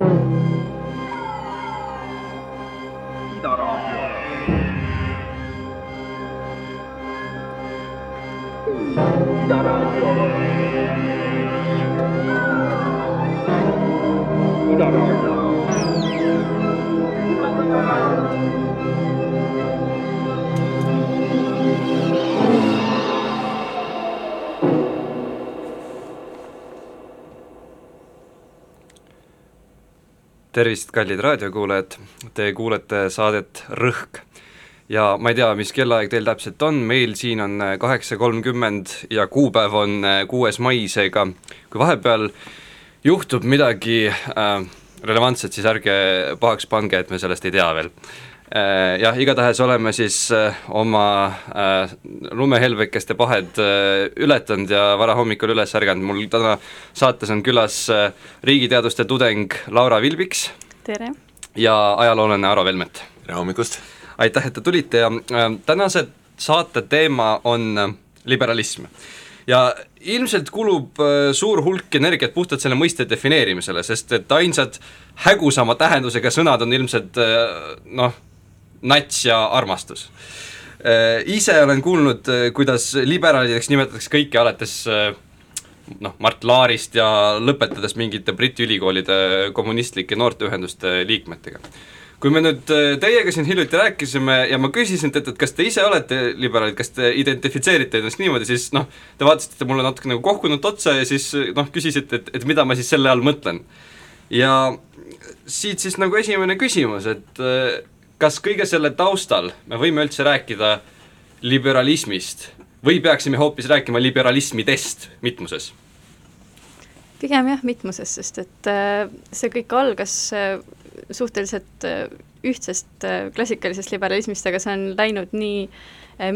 이 나라 이 나라 tervist, kallid raadiokuulajad, te kuulete saadet Rõhk. ja ma ei tea, mis kellaaeg teil täpselt on, meil siin on kaheksa kolmkümmend ja kuupäev on kuues mai, seega kui vahepeal juhtub midagi äh, relevantset, siis ärge pahaks pange, et me sellest ei tea veel äh,. Jah, igatahes oleme siis äh, oma äh, lumehelbekeste pahed äh, ületanud ja varahommikul üles ärganud, mul täna saates on külas äh, riigiteaduste tudeng Laura Vilbiks tere! ja ajaloolane Aro Velmet. tere hommikust! aitäh, et te tulite ja äh, tänase saate teema on äh, liberalism. ja ilmselt kulub äh, suur hulk energiat puhtalt selle mõiste defineerimisele, sest et ainsad hägusama tähendusega sõnad on ilmselt äh, noh, nats ja armastus äh,. ise olen kuulnud, äh, kuidas liberaalideks nimetatakse kõike alates äh, noh, Mart Laarist ja lõpetades mingite Briti ülikoolide kommunistlike noorteühenduste liikmetega. kui me nüüd teiega siin hiljuti rääkisime ja ma küsisin teilt, et kas te ise olete liberaalid, kas te identifitseerite ennast niimoodi, siis noh, te vaatasite mulle natuke nagu kohkunult otsa ja siis noh, küsisite, et, et mida ma siis selle all mõtlen. ja siit siis nagu esimene küsimus, et kas kõige selle taustal me võime üldse rääkida liberalismist või peaksime hoopis rääkima liberalismidest mitmuses? pigem jah, mitmuses, sest et äh, see kõik algas äh, suhteliselt äh, ühtsest klassikalisest liberalismist, aga see on läinud nii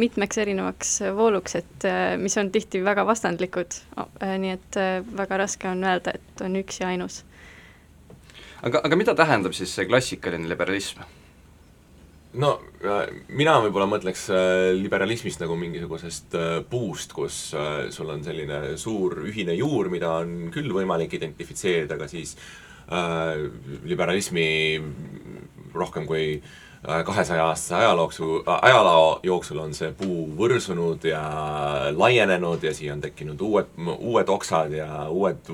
mitmeks erinevaks vooluks, et mis on tihti väga vastandlikud nii et väga raske on öelda, et on üks ja ainus. aga, aga mida tähendab siis see klassikaline liberalism? No äh, mina võib-olla mõtleks äh, liberalismist nagu mingisugusest äh, puust, kus sul on selline suur ühine juur, mida on küll võimalik identifitseerida, aga siis äh, liberalismi rohkem kui kahesaja aastase ajalooksu, ajaloo jooksul on see puu võrsunud ja laienenud ja siia on tekkinud uued, uued oksad ja uued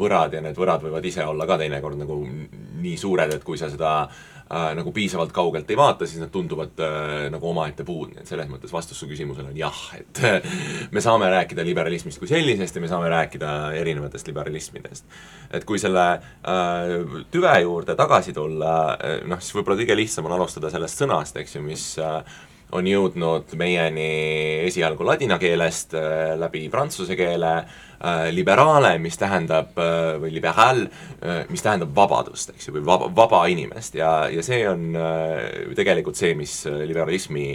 võrad ja need võrad võivad ise olla ka teinekord nagu nii suured, et kui sa seda äh, nagu piisavalt kaugelt ei vaata, siis nad tunduvad äh, nagu omaette puud, nii et selles mõttes vastus su küsimusele on jah, et äh, me saame rääkida liberalismist kui sellisest ja me saame rääkida erinevatest liberalismidest. et kui selle äh, tüve juurde tagasi tulla äh,, noh siis võib-olla kõige lihtsam on alustada sellest sõnast, eks ju, mis äh, on jõudnud meieni esialgu ladina keelest äh, läbi prantsuse keele äh, liberale, mis tähendab äh, või liberaal, mis tähendab vabadust, eks ju, või vaba, vaba inimest. Ja, ja see on tegelikult see, mis liberalismi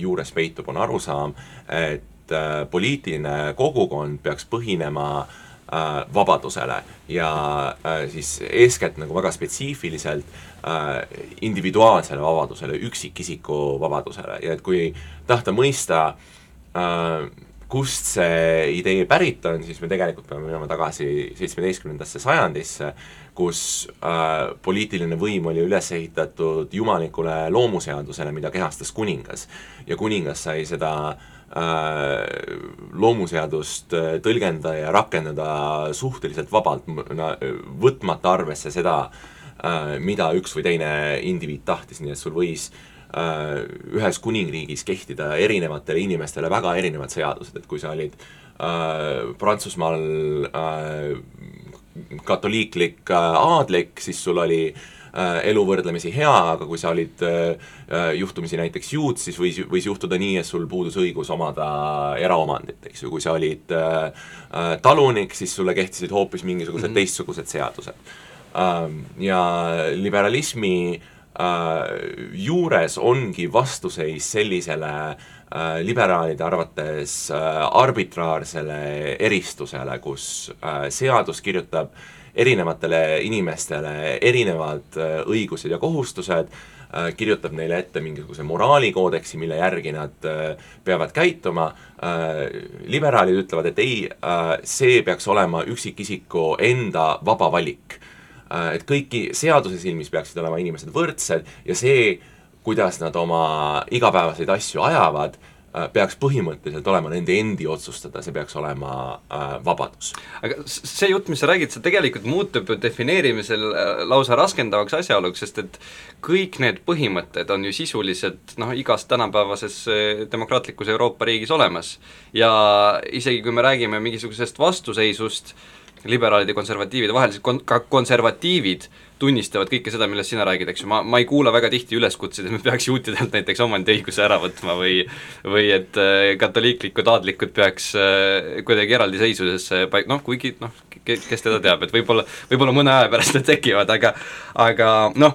juures peitub, on arusaam, et poliitiline kogukond peaks põhinema äh, vabadusele. Ja äh, siis eeskätt nagu väga spetsiifiliselt äh, individuaalsele vabadusele, üksikisiku vabadusele. Ja et kui tahta mõista äh, kust see idee pärit on, siis me tegelikult peame minema tagasi seitsmeteistkümnendasse sajandisse, kus äh, poliitiline võim oli üles ehitatud jumalikule loomuseadusele, mida kehastas kuningas. ja kuningas sai seda äh, loomuseadust äh, tõlgendada ja rakendada suhteliselt vabalt, võtmata arvesse seda äh,, mida üks või teine indiviid tahtis, nii et sul võis äh, ühes kuningriigis kehtida erinevatele inimestele väga erinevad seadused, et kui sa olid äh, Prantsusmaal äh, katoliiklik äh, aadlik, siis sul oli äh, elu võrdlemisi hea, aga kui sa olid äh, juhtumisi näiteks juut, siis võis, võis juhtuda nii, et sul puudus õigus omada eraomandit, eks ju, kui sa olid äh, äh, talunik, siis sulle kehtisid hoopis mingisugused mm -hmm. teistsugused seadused ähm,. Ja liberalismi äh, juures ongi vastuseis sellisele äh, liberaalide arvates äh, arbitraarsele eristusele, kus äh, seadus kirjutab erinevatele inimestele erinevad äh, õigused ja kohustused äh,, kirjutab neile ette mingisuguse moraalikoodeksi, mille järgi nad äh, peavad käituma äh,. liberaalid ütlevad, et ei äh,, see peaks olema üksikisiku enda vaba valik äh, et kõiki seaduse silmis peaksid olema inimesed võrdsed ja see, kuidas nad oma igapäevaseid asju ajavad, äh, peaks põhimõtteliselt olema nende endi otsustada, see peaks olema äh, vabadus. aga see jutt, mis sa räägid, see tegelikult muutub ju defineerimisel äh, lausa raskendavaks asjaoluks, sest et kõik need põhimõtted on ju sisuliselt noh, igas tänapäevases äh, demokraatlikus Euroopa riigis olemas. ja isegi kui me räägime mingisugusest vastuseisust liberaalide ja konservatiivide vahel, siis kon-, ka konservatiivid tunnistavad kõike seda, millest sina räägid, eks ju, ma, ma ei kuula väga tihti üleskutseid, et me peaks juutidelt näiteks omandiõiguse ära võtma või või et äh, katoliiklikud aadlikud peaks äh, kuidagi eraldiseisvusesse paik-, noh, kuigi noh, kes teda teab, et võib-olla, võib-olla mõne aja pärast need tekivad, aga aga noh,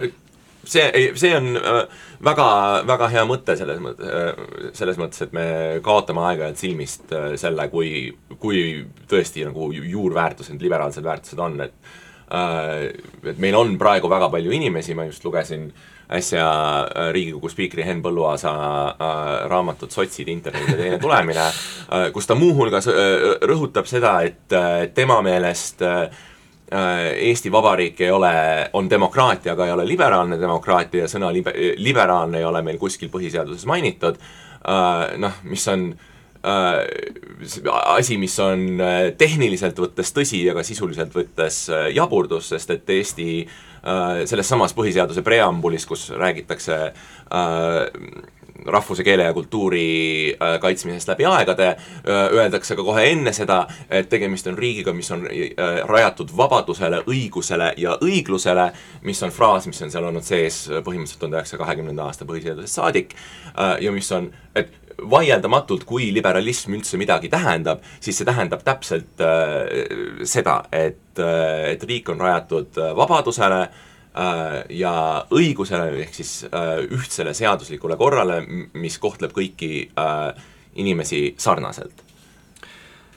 see, see on äh, väga, väga hea mõte selles mõttes, selles mõttes, et me kaotame aeg-ajalt silmist äh, selle, kui, kui tõesti nagu ju- juurväärtused, liberaalsed väärtused on, et äh, et meil on praegu väga palju inimesi, ma just lugesin äsja äh, Riigikogu spiikri Henn Põlluaasa äh, raamatut Sotsid, interneti teine tulemine, kus ta muuhulgas äh, rõhutab seda, et äh, tema meelest äh, äh, Eesti Vabariik ei ole, on demokraatia, aga ei ole liberaalne demokraatia ja sõna libe, liberaalne ei ole meil kuskil põhiseaduses mainitud. noh, mis on äh, asi, mis on äh, tehniliselt võttes tõsi, aga sisuliselt võttes äh, jaburdus, sest et Eesti äh, selles samas põhiseaduse preambulis, kus räägitakse äh, rahvuse, keele ja kultuuri äh, kaitsmisest läbi aegade, öeldakse ka kohe enne seda, et tegemist on riigiga, mis on äh, rajatud vabadusele, õigusele ja õiglusele, mis on fraas, mis on seal olnud sees põhimõtteliselt tuhande üheksasaja kahekümnenda aasta põhiseadusest saadik äh, ja mis on, et vaieldamatult, kui liberalism üldse midagi tähendab, siis see tähendab täpselt äh, seda, et äh,, et riik on rajatud vabadusele äh, ja õigusele, ehk siis äh, ühtsele seaduslikule korrale, mis kohtleb kõiki äh, inimesi sarnaselt.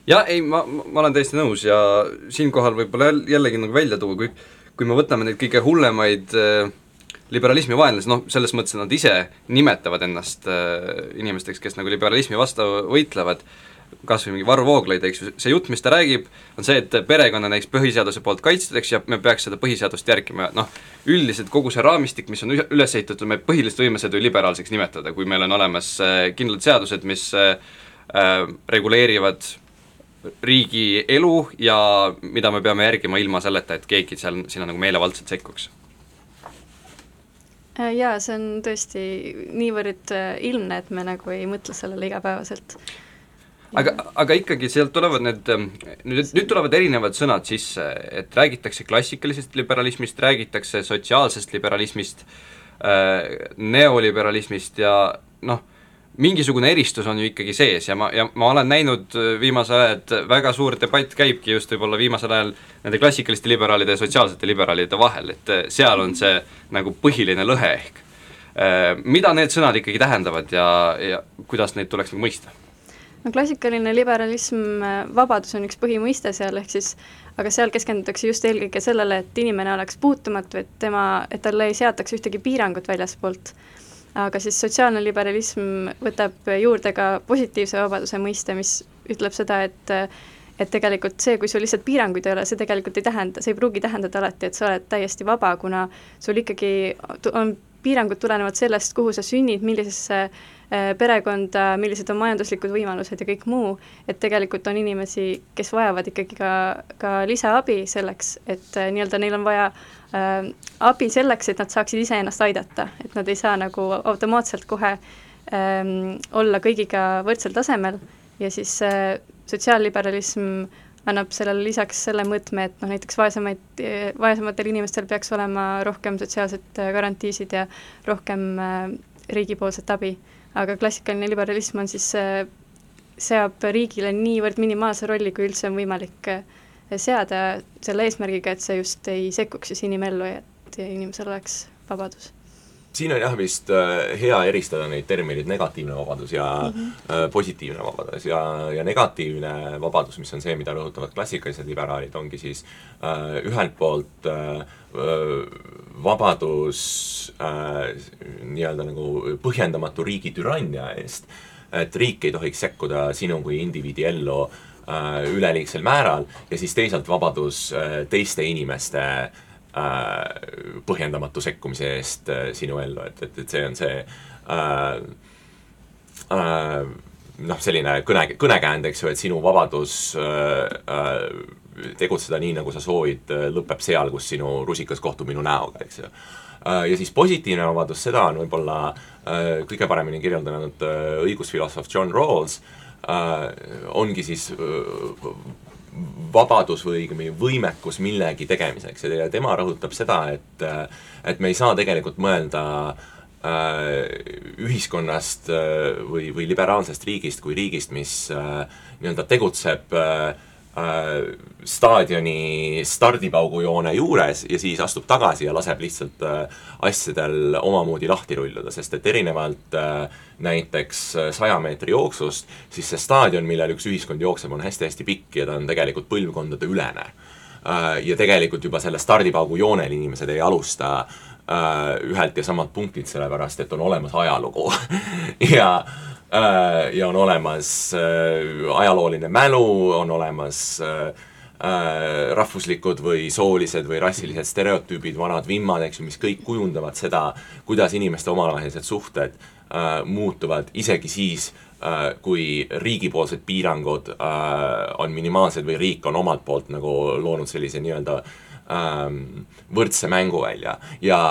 ja ei, ma, ma olen täiesti nõus ja siinkohal võib-olla jäll- jällegi nagu välja tuua, kui kui me võtame neid kõige hullemaid äh, liberalismi vaenlasi, noh, selles mõttes, et nad ise nimetavad ennast äh, inimesteks, kes nagu liberalismi vastu võitlevad, kas või mingi Varro Vooglaid, eks ju, see jutt, mis ta räägib, on see, et perekond on näiteks põhiseaduse poolt kaitstud, eks ja me peaks seda põhiseadust järgima, noh, üldiselt kogu see raamistik, mis on üles ehitatud, me põhiliselt võime seda ju liberaalseks nimetada, kui meil on olemas äh, kindlad seadused, mis äh, äh, reguleerivad riigi elu ja mida me peame järgima ilma selleta, et keegi seal, sinna nagu meelevaldselt sekkuks. Äh, jaa, see on tõesti niivõrd ilmne, et me nagu ei mõtle sellele igapäevaselt. Aga, aga ikkagi sealt tulevad need, nüüd, nüüd tulevad erinevad sõnad sisse, et räägitakse klassikalisest liberalismist, räägitakse sotsiaalsest liberalismist äh,, neoliberalismist ja noh, mingisugune eristus on ju ikkagi sees ja ma, ja ma olen näinud äh, viimasel ajal, et väga suur debatt käibki just võib-olla viimasel ajal nende klassikaliste liberaalide ja sotsiaalsete liberaalide vahel, et äh, seal on see nagu põhiline lõhe ehk. Äh, mida need sõnad ikkagi tähendavad ja, ja kuidas neid tuleks nagu mõista? No klassikaline liberalism, vabadus on üks põhimõiste seal, ehk siis aga seal keskendutakse just eelkõige sellele, et inimene oleks puutumatu, et tema, et talle ei seataks ühtegi piirangut väljaspoolt. aga siis sotsiaalne liberalism võtab juurde ka positiivse vabaduse mõiste, mis ütleb seda, et et tegelikult see, kui sul lihtsalt piiranguid ei ole, see tegelikult ei tähenda, see ei pruugi tähendada alati, et sa oled täiesti vaba, kuna sul ikkagi on piirangud tulenevad sellest, kuhu sa sünnid, millisesse äh, perekonda, millised on majanduslikud võimalused ja kõik muu, et tegelikult on inimesi, kes vajavad ikkagi ka, ka lisaabi selleks, et äh, nii-öelda neil on vaja äh, abi selleks, et nad saaksid iseennast aidata, et nad ei saa nagu automaatselt kohe ähm, olla kõigiga võrdsel tasemel ja siis äh, sotsiaalliberalism annab sellele lisaks selle mõõtme, et noh, näiteks vaesemaid, vaesematel inimestel peaks olema rohkem sotsiaalset äh, garantiisid ja rohkem äh, riigipoolset abi. Aga klassikaline liberalism on siis äh,, seab riigile niivõrd minimaalse rolli, kui üldse on võimalik äh, seada selle eesmärgiga, et see just ei sekkuks siis inimellu ja et inimesel oleks vabadus siin on jah vist äh, hea eristada neid termineid negatiivne vabadus ja mm -hmm. positiivne vabadus ja, ja negatiivne vabadus, mis on see, mida rõhutavad klassikalised liberaalid, ongi siis äh, ühelt poolt äh, vabadus äh, nii-öelda nagu põhjendamatu riigi türannia eest, et riik ei tohiks sekkuda sinu kui indiviidi ellu äh, üleliigsel määral ja siis teisalt vabadus äh, teiste inimeste äh, põhjendamatu sekkumise eest äh, sinu ellu, et, et, et see on see äh, äh, noh, selline kõne, kõnekäänd, eks ju, et sinu vabadus äh, äh, tegutseda nii, nagu sa soovid, lõpeb seal, kus sinu rusikas kohtub minu näoga, eks ju. ja siis positiivne vabadus, seda on võib-olla kõige paremini kirjeldanud õigusfilosoof John Rawls, ongi siis vabadus või õigemini võimekus millegi tegemiseks. Ja tema rõhutab seda, et, et me ei saa tegelikult mõelda äh, ühiskonnast äh, või, või liberaalsest riigist kui riigist, mis äh, nii-öelda tegutseb äh, staadioni stardipaugujoone juures ja siis astub tagasi ja laseb lihtsalt äh, asjadel omamoodi lahti rulluda, sest et erinevalt äh, näiteks äh, saja meetri jooksust, siis see staadion, millel üks ühiskond jookseb, on hästi-hästi pikk ja ta on tegelikult põlvkondade ülene äh,. ja tegelikult juba selle stardipaugu joonel inimesed ei alusta äh, ühelt ja samalt punktilt, sellepärast et on olemas ajalugu ja Äh, ja on olemas äh, ajalooline mälu, on olemas äh, rahvuslikud või soolised või rassilised stereotüübid, vanad vimmad, eks ju, mis kõik kujundavad seda, kuidas inimeste omavahelised suhted äh, muutuvad isegi siis äh,, kui riigipoolsed piirangud äh, on minimaalsed või riik on omalt poolt nagu loonud sellise nii-öelda äh, võrdse mänguvälja ja,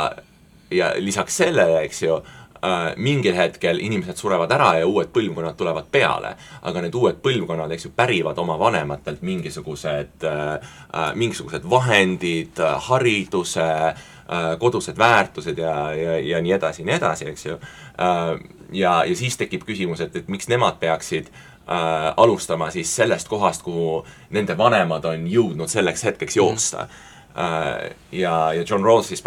ja lisaks sellele, eks ju äh, mingil hetkel inimesed surevad ära ja uued põlvkonnad tulevad peale. aga need uued põlvkonnad, eks ju, pärivad oma vanematelt mingisugused äh,, äh mingisugused vahendid, äh, hariduse äh,, kodused väärtused ja, ja, ja nii edasi ja nii edasi, eks ju äh,. ja, ja siis tekib küsimus, et, et miks nemad peaksid äh, alustama siis sellest kohast, kuhu nende vanemad on jõudnud selleks hetkeks joosta mm ja, ja John Rawls siis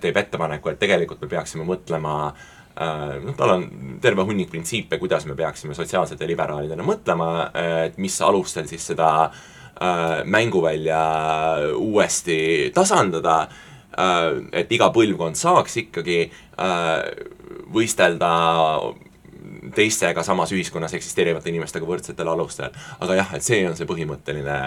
teeb ettepaneku, et tegelikult me peaksime mõtlema Äh, noh, tal on terve hunnik printsiipe, kuidas me peaksime sotsiaalsete liberaalidena mõtlema, et mis alustel siis seda äh, mänguvälja uuesti tasandada, äh, et iga põlvkond saaks ikkagi võistelda teistega samas ühiskonnas eksisteerivate inimestega võrdsetel alustel. aga jah, et see on see põhimõtteline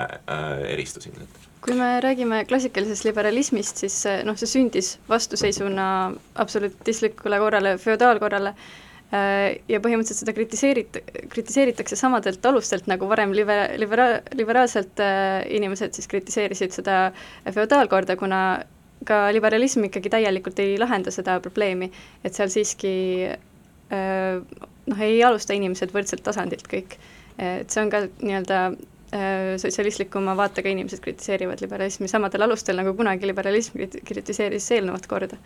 eristus ilmselt kui me räägime klassikalisest liberalismist, siis noh, see sündis vastuseisuna absolutistlikule korrale, feodaalkorrale äh, ja põhimõtteliselt seda kritiseerit-, kritiseeritakse samadelt alustelt, nagu varem libe-, libera-, liberaalselt äh, inimesed siis kritiseerisid seda feodaalkorda, kuna ka liberalism ikkagi täielikult ei lahenda seda probleemi, et seal siiski noh, ei alusta inimesed võrdselt tasandilt kõik. et see on ka nii-öelda sotsialistlikuma vaatega inimesed kritiseerivad liberalismi samadel alustel, nagu kunagi liberalism kritiseeris eelnevat korda.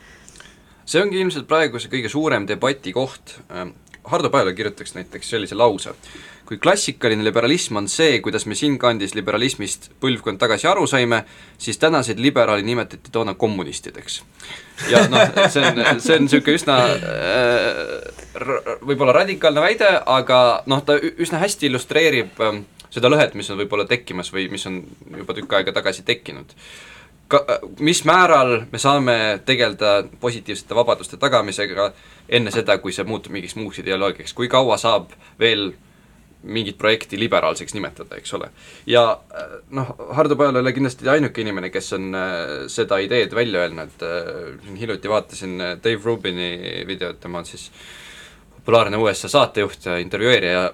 see ongi ilmselt praegu see kõige suurem debati koht, ähm, Hardo Pajala kirjutaks näiteks sellise lause, kui klassikaline liberalism on see, kuidas me siinkandis liberalismist põlvkond tagasi aru saime, siis tänaseid liberaale nimetati toona kommunistideks. ja noh, see on, see on niisugune üsna äh, võib-olla radikaalne väide, aga noh, ta üsna hästi illustreerib äh, seda lõhet, mis on võib-olla tekkimas või mis on juba tükk aega tagasi tekkinud. Ka, mis määral me saame tegeleda positiivsete vabaduste tagamisega enne seda, kui see muutub mingiks muuks ideoloogiaks, kui kaua saab veel mingit projekti liberaalseks nimetada, eks ole. ja noh, Hardo Pajal ei ole kindlasti ainuke inimene, kes on äh, seda ideed välja öelnud äh,, hiljuti vaatasin äh, Dave Rubini videot, tema on siis populaarne USA saatejuht ja intervjueerija ja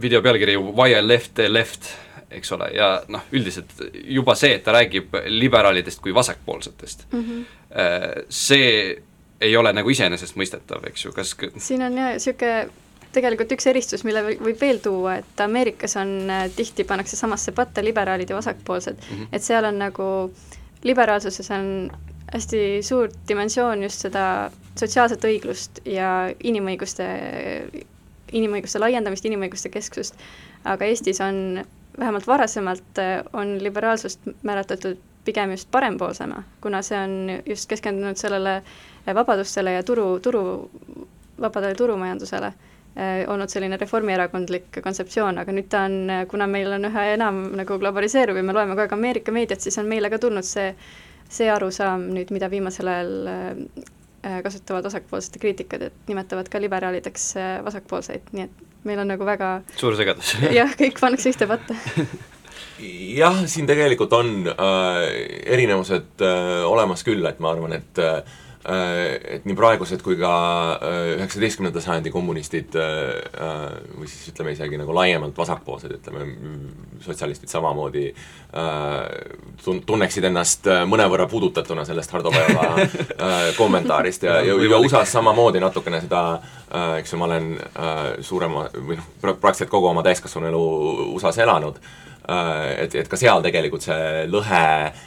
video pealkiri Why I left left, eks ole, ja noh, üldiselt juba see, et ta räägib liberaalidest kui vasakpoolsetest mm, -hmm. see ei ole nagu iseenesestmõistetav, eks ju, kas siin on jah, niisugune tegelikult üks eristus, mille võib veel tuua, et Ameerikas on äh, tihti, pannakse samasse patta liberaalid ja vasakpoolsed mm, -hmm. et seal on nagu, liberaalsuses on hästi suur dimensioon just seda sotsiaalset õiglust ja inimõiguste inimõiguste laiendamist, inimõiguste kesksust, aga Eestis on, vähemalt varasemalt, äh, on liberaalsust määratletud pigem just parempoolsema, kuna see on just keskendunud sellele äh, vabadustele ja turu, turu, vabadele turumajandusele äh, olnud selline reformierakondlik kontseptsioon, aga nüüd ta on, kuna meil on üha enam nagu globaliseeruv ja me loeme kogu aeg Ameerika meediat, siis on meile ka tulnud see, see arusaam nüüd, mida viimasel ajal kasutavad vasakpoolsete kriitikad, et nimetavad ka liberaalideks äh, vasakpoolseid, nii et meil on nagu väga suur segadus. Jah, kõik pannakse ühte patta. Jah, siin tegelikult on äh, erinevused äh, olemas küll, et ma arvan, et äh, et nii praegused kui ka üheksateistkümnenda sajandi kommunistid või siis ütleme isegi nagu laiemalt vasakpoolsed, ütleme sotsialistid samamoodi tun-, tunneksid ennast mõnevõrra puudutatuna sellest Hardo Pajala kommentaarist ja, ja, ja USA-s samamoodi natukene seda eks ju, ma olen suurema või noh, praktiliselt kogu oma täiskasvanu elu USA-s elanud Äh, et, et ka seal tegelikult see lõhe äh,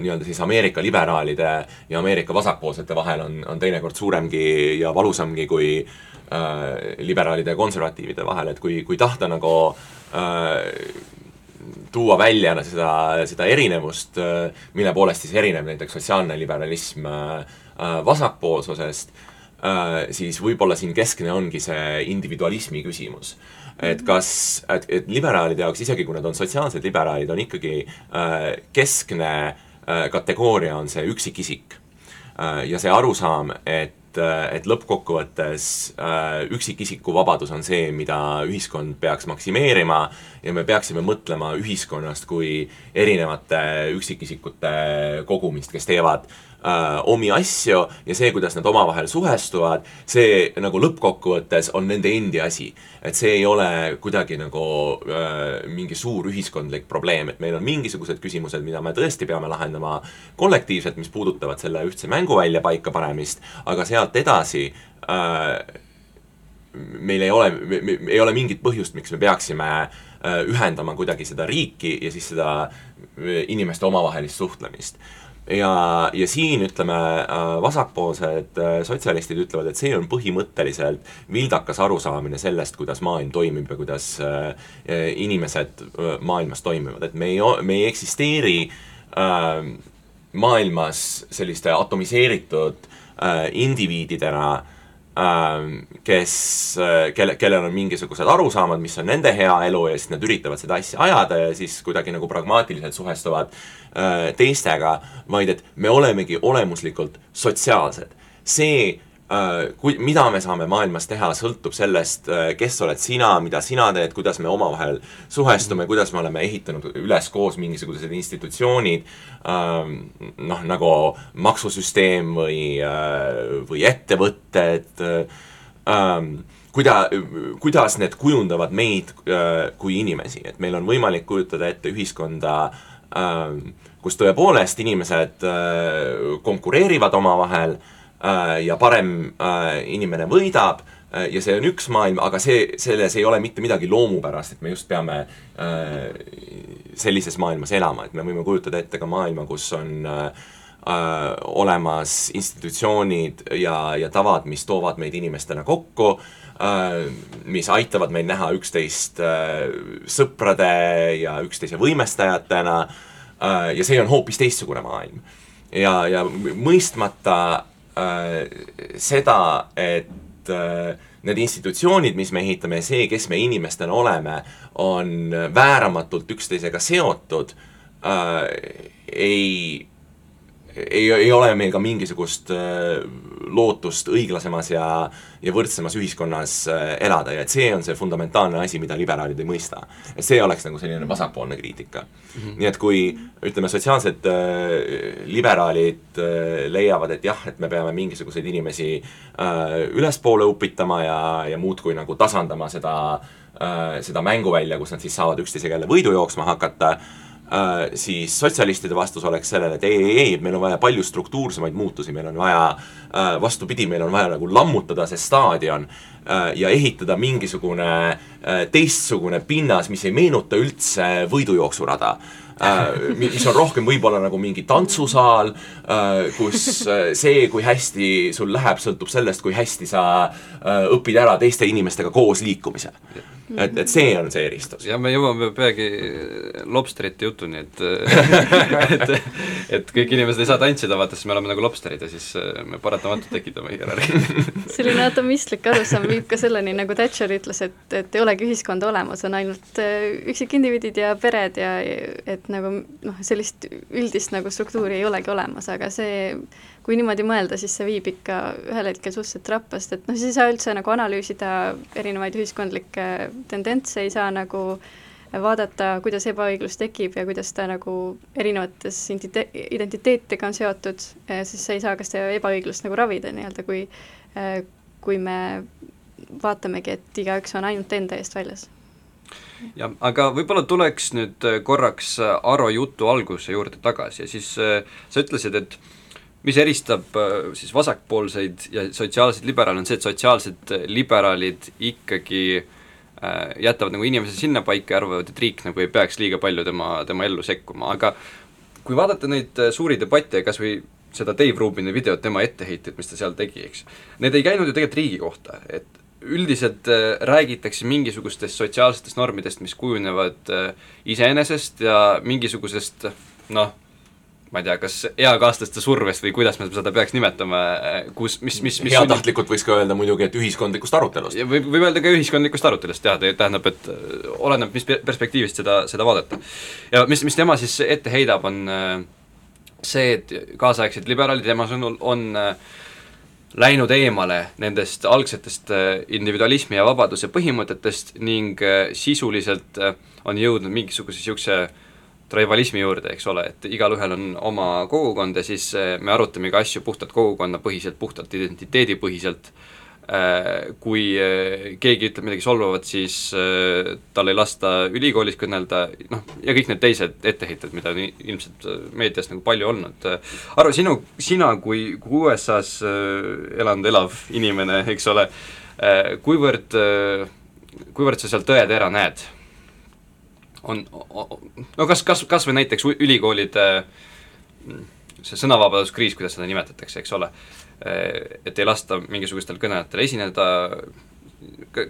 nii-öelda siis Ameerika liberaalide ja Ameerika vasakpoolsete vahel on, on teinekord suuremgi ja valusamgi kui äh, liberaalide ja konservatiivide vahel, et kui, kui tahta nagu äh, tuua välja seda, seda erinevust, äh, mille poolest siis erineb näiteks sotsiaalne liberalism vasakpoolsusest, siis võib-olla siin keskne ongi see individualismi küsimus et kas, et, et liberaalide jaoks, isegi kui nad on sotsiaalsed liberaalid, on ikkagi äh, keskne äh, kategooria on see üksikisik äh,. ja see arusaam, et äh, et lõppkokkuvõttes äh, üksikisiku vabadus on see, mida ühiskond peaks maksimeerima ja me peaksime mõtlema ühiskonnast kui erinevate üksikisikute kogumist, kes teevad äh, omi asju ja see, kuidas nad omavahel suhestuvad, see nagu lõppkokkuvõttes on nende endi asi. et see ei ole kuidagi nagu äh, mingi suur ühiskondlik probleem, et meil on mingisugused küsimused, mida me tõesti peame lahendama kollektiivselt, mis puudutavad selle ühtse mänguvälja paikapanemist, aga sealt edasi äh, meil ei ole, ei ole mingit põhjust, miks me peaksime äh, ühendama kuidagi seda riiki ja siis seda äh, inimeste omavahelist suhtlemist ja, ja siin ütleme, äh, vasakpoolsed äh, sotsialistid ütlevad, et see on põhimõtteliselt vildakas arusaamine sellest, kuidas maailm toimib ja kuidas äh, inimesed maailmas toimivad, et me ei, me ei eksisteeri maailmas selliste atomiseeritud indiviididena kes, äh, kelle, kellel on mingisugused arusaamad, mis on nende hea elu ja siis nad üritavad seda asja ajada ja siis kuidagi nagu pragmaatiliselt suhestuvad äh, teistega, vaid et me olemegi olemuslikult sotsiaalsed. see kui, mida me saame maailmas teha, sõltub sellest, äh, kes oled sina, mida sina teed, kuidas me omavahel suhestume, kuidas me oleme ehitanud üles koos mingisugused institutsioonid, ähm, noh, nagu maksusüsteem või, äh, või ettevõtted, ähm, kuida-, kuidas need kujundavad meid kui inimesi, et meil on võimalik kujutada ette ühiskonda, ähm, kus tõepoolest inimesed konkureerivad omavahel Äh, ja parem äh, inimene võidab äh, ja see on üks maailm, aga see, selles ei ole mitte midagi loomupärast, et me just peame sellises maailmas elama, et me võime kujutada ette ka maailma, kus on olemas institutsioonid ja, ja tavad, mis toovad meid inimestena kokku, mis aitavad meil näha üksteist sõprade ja üksteise võimestajatena ja see on hoopis teistsugune maailm. ja, ja mõistmata äh, seda, et äh, need institutsioonid, mis me ehitame ja see, kes me inimestena oleme, on vääramatult üksteisega seotud äh,, ei ei, ei ole meil ka mingisugust äh, lootust õiglasemas ja, ja võrdsemas ühiskonnas äh, elada ja et see on see fundamentaalne asi, mida liberaalid ei mõista. et see oleks nagu selline vasakpoolne kriitika mm. -hmm. nii et kui ütleme, sotsiaalsed äh, liberaalid äh, leiavad, et jah, et me peame mingisuguseid inimesi äh, ülespoole upitama ja, ja muudkui nagu tasandama seda äh,, seda mänguvälja, kus nad siis saavad üksteisega jälle võidu jooksma hakata äh,, Äh, siis sotsialistide vastus oleks sellele, et ei, ei, ei, meil on vaja palju struktuursemaid muutusi, meil on vaja äh, vastupidi, meil on vaja nagu lammutada see staadion äh, ja ehitada mingisugune teistsugune pinnas, mis ei meenuta üldse võidujooksurada. Mis on rohkem võib-olla nagu mingi tantsusaal, kus see, kui hästi sul läheb, sõltub sellest, kui hästi sa õpid ära teiste inimestega koos liikumise et, et see on see eristus. ja me jõuame peagi lobsterite jutuni, et et, et kõik inimesed ei saa tantsida, vaata siis me oleme nagu lobsterid ja siis äh, me paratamatult tekitame hierarhia. selline atomistlik arusaam viib ka selleni, nagu Thatcher ütles, et, et ei olegi ühiskonda olemas, on ainult äh, üksikindiviidid ja pered ja et nagu noh, sellist üldist nagu struktuuri ei olegi olemas, aga see kui niimoodi mõelda, siis see viib ikka ühel hetkel suhteliselt rappast, et noh, siis ei saa üldse nagu analüüsida erinevaid ühiskondlikke tendentse, ei saa nagu vaadata, kuidas ebaõiglus tekib ja kuidas ta nagu erinevates identite-, identiteetidega on seotud, siis sa ei saa ka seda ebaõiglust nagu ravida nii-öelda, kui kui me vaatamegi, et igaüks on ainult enda eest väljas. Jah, aga võib-olla tuleks nüüd korraks Aro jutu alguse juurde tagasi ja siis sa ütlesid, et mis eristab siis vasakpoolseid ja sotsiaalseid liberaale, on see, et sotsiaalsed liberaalid ikkagi jätavad nagu inimese sinnapaika ja arvavad, et riik nagu ei peaks liiga palju tema, tema ellu sekkuma, aga kui vaadata neid suuri debatte ja kas või seda Dave Rubini videot, tema etteheited, mis ta seal tegi, eks, need ei käinud ju tegelikult riigi kohta, et üldiselt äh, räägitakse mingisugustest sotsiaalsetest normidest, mis kujunevad äh, iseenesest ja mingisugusest noh, ma ei tea, kas eakaaslaste survest või kuidas me seda peaks nimetama, äh, kus, mis, mis, mis heatahtlikult võiks ka öelda muidugi, et ühiskondlikust arutelust. võib, võib öelda ka ühiskondlikust arutelust jah, tähendab, et oleneb, mis perspektiivist seda, seda vaadata. ja mis, mis tema siis ette heidab, on see, et kaasaegsed liberaalid tema sõnul on äh, läinud eemale nendest algsetest äh, individualismi ja vabaduse põhimõtetest ning äh, sisuliselt äh, on jõudnud mingisuguse niisuguse tribalismi juurde, eks ole, et igalühel on oma kogukond ja siis me arutamegi asju puhtalt kogukonnapõhiselt, puhtalt identiteedipõhiselt Äh, kui äh, keegi ütleb midagi solvavat, siis tal ei lasta ülikoolis kõnelda, noh, ja kõik need teised etteheited, mida on ilmselt meedias nagu palju olnud. Arvo, sinu, sina kui, kui USA-s elanud, elav inimene, eks ole, kuivõrd, kuivõrd sa seal tõetera näed? On, no kas, kas, kas või näiteks ülikoolide see sõnavabaduskriis, kuidas seda nimetatakse, eks ole Eh, et ei lasta mingisugustel kõnelejatel esineda,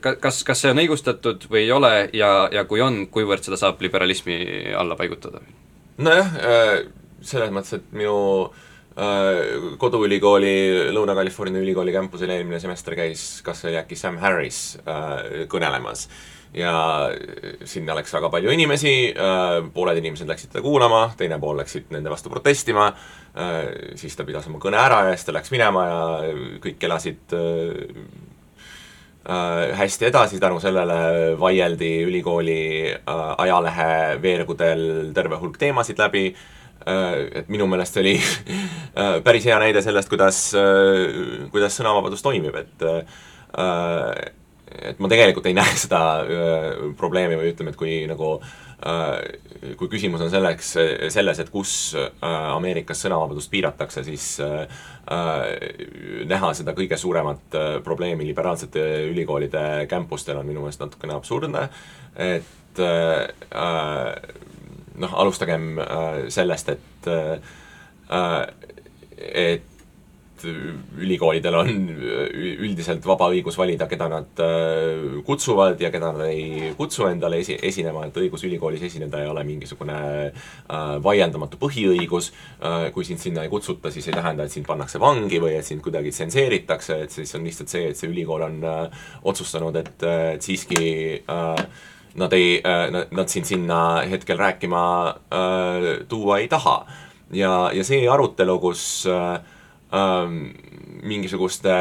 kas, kas see on õigustatud või ei ole ja, ja kui on, kuivõrd seda saab liberalismi alla paigutada? nojah, äh, selles mõttes, et minu äh, koduülikooli, Lõuna-California ülikooli campusel eelmine semester käis kas või äkki Sam Harris äh, kõnelemas ja sinna läks väga palju inimesi, pooled inimesed läksid teda kuulama, teine pool läksid nende vastu protestima Äh, siis ta pidas oma kõne ära ja siis ta läks minema ja kõik elasid äh, äh, hästi edasi, tänu sellele vaieldi ülikooli ajalehe veergudel terve hulk teemasid läbi, et minu meelest see oli päris hea näide sellest, kuidas, kuidas sõnavabadus toimib, et et ma tegelikult ei näe seda probleemi või ütleme, et kui nagu äh, Äh, kui küsimus on selleks, selles, et kus äh, Ameerikas sõnavabadust piiratakse, siis äh, näha seda kõige suuremat probleemi liberaalsete ülikoolide campustel on minu meelest natukene absurdne, et noh, alustagem sellest, et et ülikoolidel on üldiselt vaba õigus valida, keda nad äh, kutsuvad ja keda nad ei kutsu endale esi-, esinema, et õigus ülikoolis esineda ei ole mingisugune äh, vaieldamatu põhiõigus, äh, kui sind sinna ei kutsuta, siis ei tähenda, et sind pannakse vangi või et sind kuidagi tsenseeritakse, et siis on lihtsalt see, et see ülikool on otsustanud, et, et siiski nad ei, nad, sind sinna hetkel rääkima tuua ei taha. ja, ja see arutelu, kus äh, mingisuguste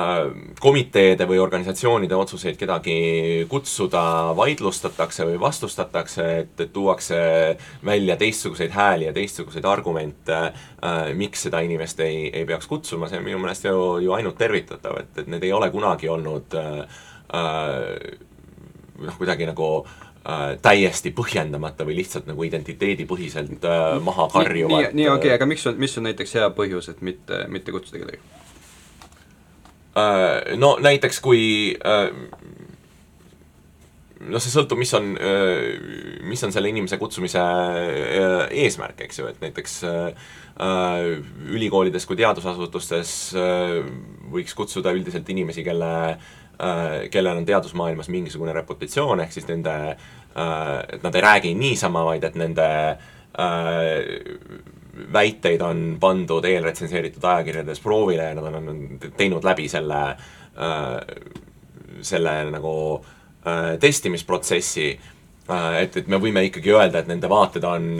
ähm, komiteede või organisatsioonide otsuseid kedagi kutsuda vaidlustatakse või vastustatakse, et, et tuuakse välja teistsuguseid hääli ja teistsuguseid argumente äh,, miks seda inimest ei, ei peaks kutsuma, see on minu meelest ju, ju ainult tervitatav, et, et need ei ole kunagi olnud äh, äh, noh, kuidagi nagu äh, äh, täiesti põhjendamata või lihtsalt nagu identiteedipõhiselt äh, maha karjuvad. nii, nii okei okay,, aga miks on, mis on näiteks hea põhjus, et mitte, mitte kutsuda kedagi äh,? No näiteks kui äh, noh, see sõltub, mis on, äh, mis on selle inimese kutsumise äh, eesmärk, eks ju, et näiteks äh, ülikoolides kui teadusasutustes võiks kutsuda üldiselt inimesi, kelle Äh, kellel on teadusmaailmas mingisugune reputatsioon, ehk siis nende, äh, et nad ei räägi niisama, vaid et nende äh, väiteid on pandud eelretsenseeritud ajakirjades proovile ja nad on teinud läbi selle, selle nagu testimisprotsessi, et, et me võime ikkagi öelda, et nende vaated on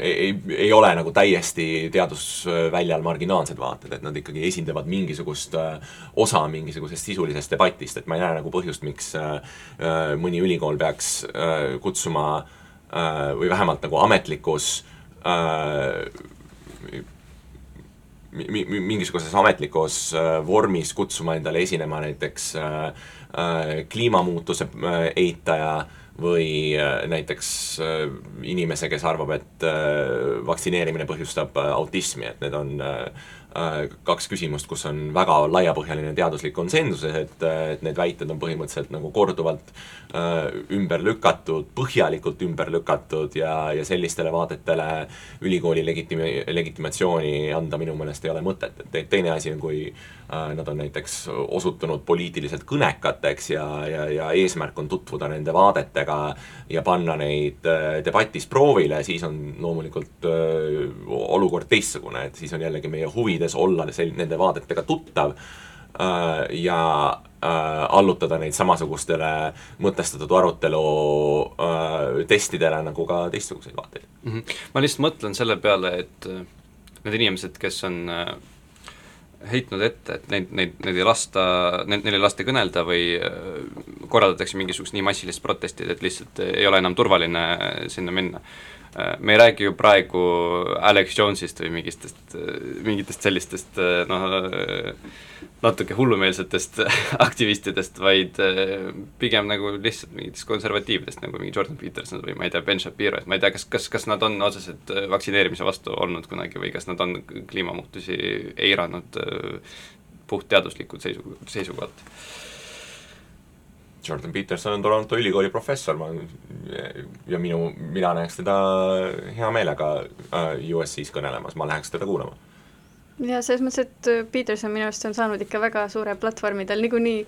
ei, ei, ole nagu täiesti teadusväljal marginaalsed vaated, et nad ikkagi esindavad mingisugust äh, osa mingisugusest sisulisest debatist, et ma ei näe nagu põhjust, miks äh, äh mõni ülikool peaks kutsuma või vähemalt nagu ametlikus mi-, mi-, mingisuguses ametlikus vormis kutsuma endale esinema näiteks kliimamuutuse eitaja või äh, näiteks äh, inimese, kes arvab, et äh, vaktsineerimine põhjustab autismi, et need on kaks küsimust, kus on väga laiapõhjaline teaduslik konsensus, et, et need väited on põhimõtteliselt nagu korduvalt ümber lükatud, põhjalikult ümber lükatud ja, ja sellistele vaadetele ülikooli legitimi-, legitimatsiooni anda minu meelest ei ole mõtet, et teine asi on, kui äh, nad on näiteks osutunud poliitiliselt kõnekateks ja, ja, ja eesmärk on tutvuda nende vaadetega ja panna neid äh, debatis proovile, siis on loomulikult äh, olukord teistsugune, et siis on jällegi meie huvid huvides olla sel-, nende vaadetega tuttav äh, ja äh, allutada neid samasugustele mõtestatud arutelu äh, testidele nagu ka teistsuguseid vaateid mm. -hmm. ma lihtsalt mõtlen selle peale, et äh, need inimesed, kes on äh, heitnud ette, et neid, neid, neid ei lasta, neil ei lasta kõnelda või äh, korraldatakse mingisugust nii massilist protesti, et lihtsalt ei ole enam turvaline sinna minna Äh, me ei räägi ju praegu Alex Jones'ist või mingitest, mingitest sellistest äh, noh, natuke hullumeelsetest aktivistidest, vaid äh, pigem nagu lihtsalt mingitest konservatiividest, nagu mingi Jordan Peterson või ma ei tea, Ben Shapiro, et ma ei tea, kas, kas, kas nad on otseselt vaktsineerimise vastu olnud kunagi või kas nad on kliimamuutusi eiranud puhtteaduslikult seisu, seisukohalt Jordan Peterson on Toronto ülikooli professor, ma ja minu, mina näeks teda hea meelega äh, USC-s kõnelemas, ma läheks teda kuulama. ja selles mõttes, et äh, Peterson minu arust on saanud ikka väga suure platvormi, tal niikuinii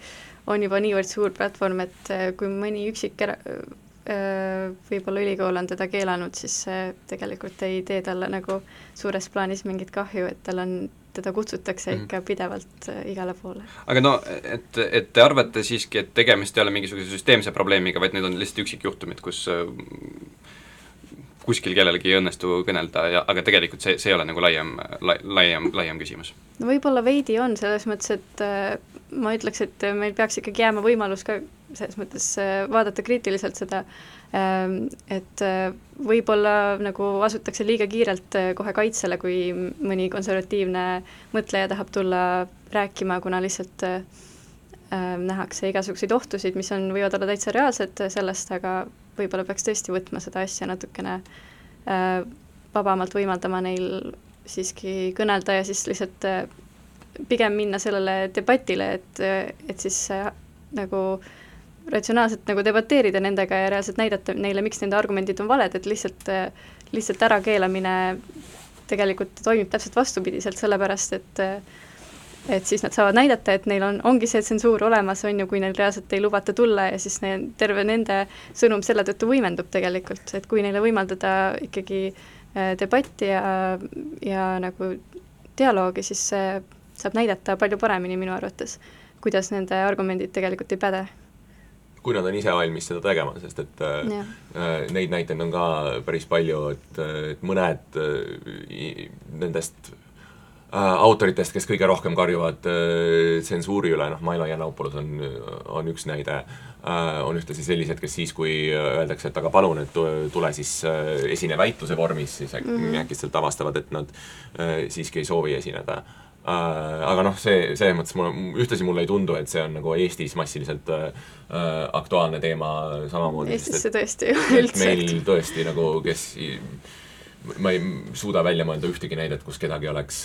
on juba niivõrd suur platvorm, et äh, kui mõni üksik era-, võib-olla ülikool on teda keelanud, siis see tegelikult ei tee talle nagu suures plaanis mingit kahju, et tal on teda kutsutakse mm -hmm. ikka pidevalt äh, igale poole. aga no, et, et te arvate siiski, et tegemist ei ole mingisuguse süsteemse probleemiga, vaid need on lihtsalt üksikjuhtumid, kus äh, kuskil kellelgi ei õnnestu kõnelda ja, aga tegelikult see, see ei ole nagu laiem la,, laiem, laiem küsimus? no võib-olla veidi on, selles mõttes, et äh, ma ütleks, et meil peaks ikkagi jääma võimalus ka selles mõttes vaadata kriitiliselt seda äh,, et äh, võib-olla nagu asutakse liiga kiirelt äh, kohe kaitsele, kui mõni konservatiivne mõtleja tahab tulla rääkima, kuna lihtsalt äh, äh, nähakse igasuguseid ohtusid, mis on, võivad olla täitsa reaalsed sellest, aga võib-olla peaks tõesti võtma seda asja natukene äh, vabamalt, võimaldama neil siiski kõnelda ja siis lihtsalt äh, pigem minna sellele debatile, et, et siis äh, nagu ratsionaalselt nagu debateerida nendega ja reaalselt näidata neile, miks nende argumendid on valed, et lihtsalt, lihtsalt ärakeelamine tegelikult toimib täpselt vastupidiselt, sellepärast et et siis nad saavad näidata, et neil on, ongi see tsensuur olemas, on ju, kui neil reaalselt ei lubata tulla ja siis neil, terve nende sõnum selle tõttu võimendub tegelikult, et kui neile võimaldada ikkagi äh, debatti ja, ja nagu dialoogi, siis see saab näidata palju paremini minu arvates, kuidas nende argumendid tegelikult ei päde kui nad on ise valmis seda tegema, sest et äh, ja. äh, neid näiteid on ka päris palju, et, et mõned äh, nendest Äh, autoritest, kes kõige rohkem karjuvad äh, tsensuuri üle, noh, Milo Yiannopoulos on, on üks näide äh,, on ühtlasi sellised, kes siis, kui öeldakse, et aga palun, et tule siis äh, esine väitluse vormis, siis äkki mm -hmm. äkitselt avastavad, et nad äh, siiski ei soovi esineda äh,. Aga noh, see, selles mõttes mulle, ühtlasi mulle ei tundu, et see on nagu Eestis massiliselt äh, aktuaalne teema samamoodi. Eestis see tõesti ei ole üldse. meil tõesti nagu, kes ma ei suuda välja mõelda ühtegi näidet, kus kedagi oleks,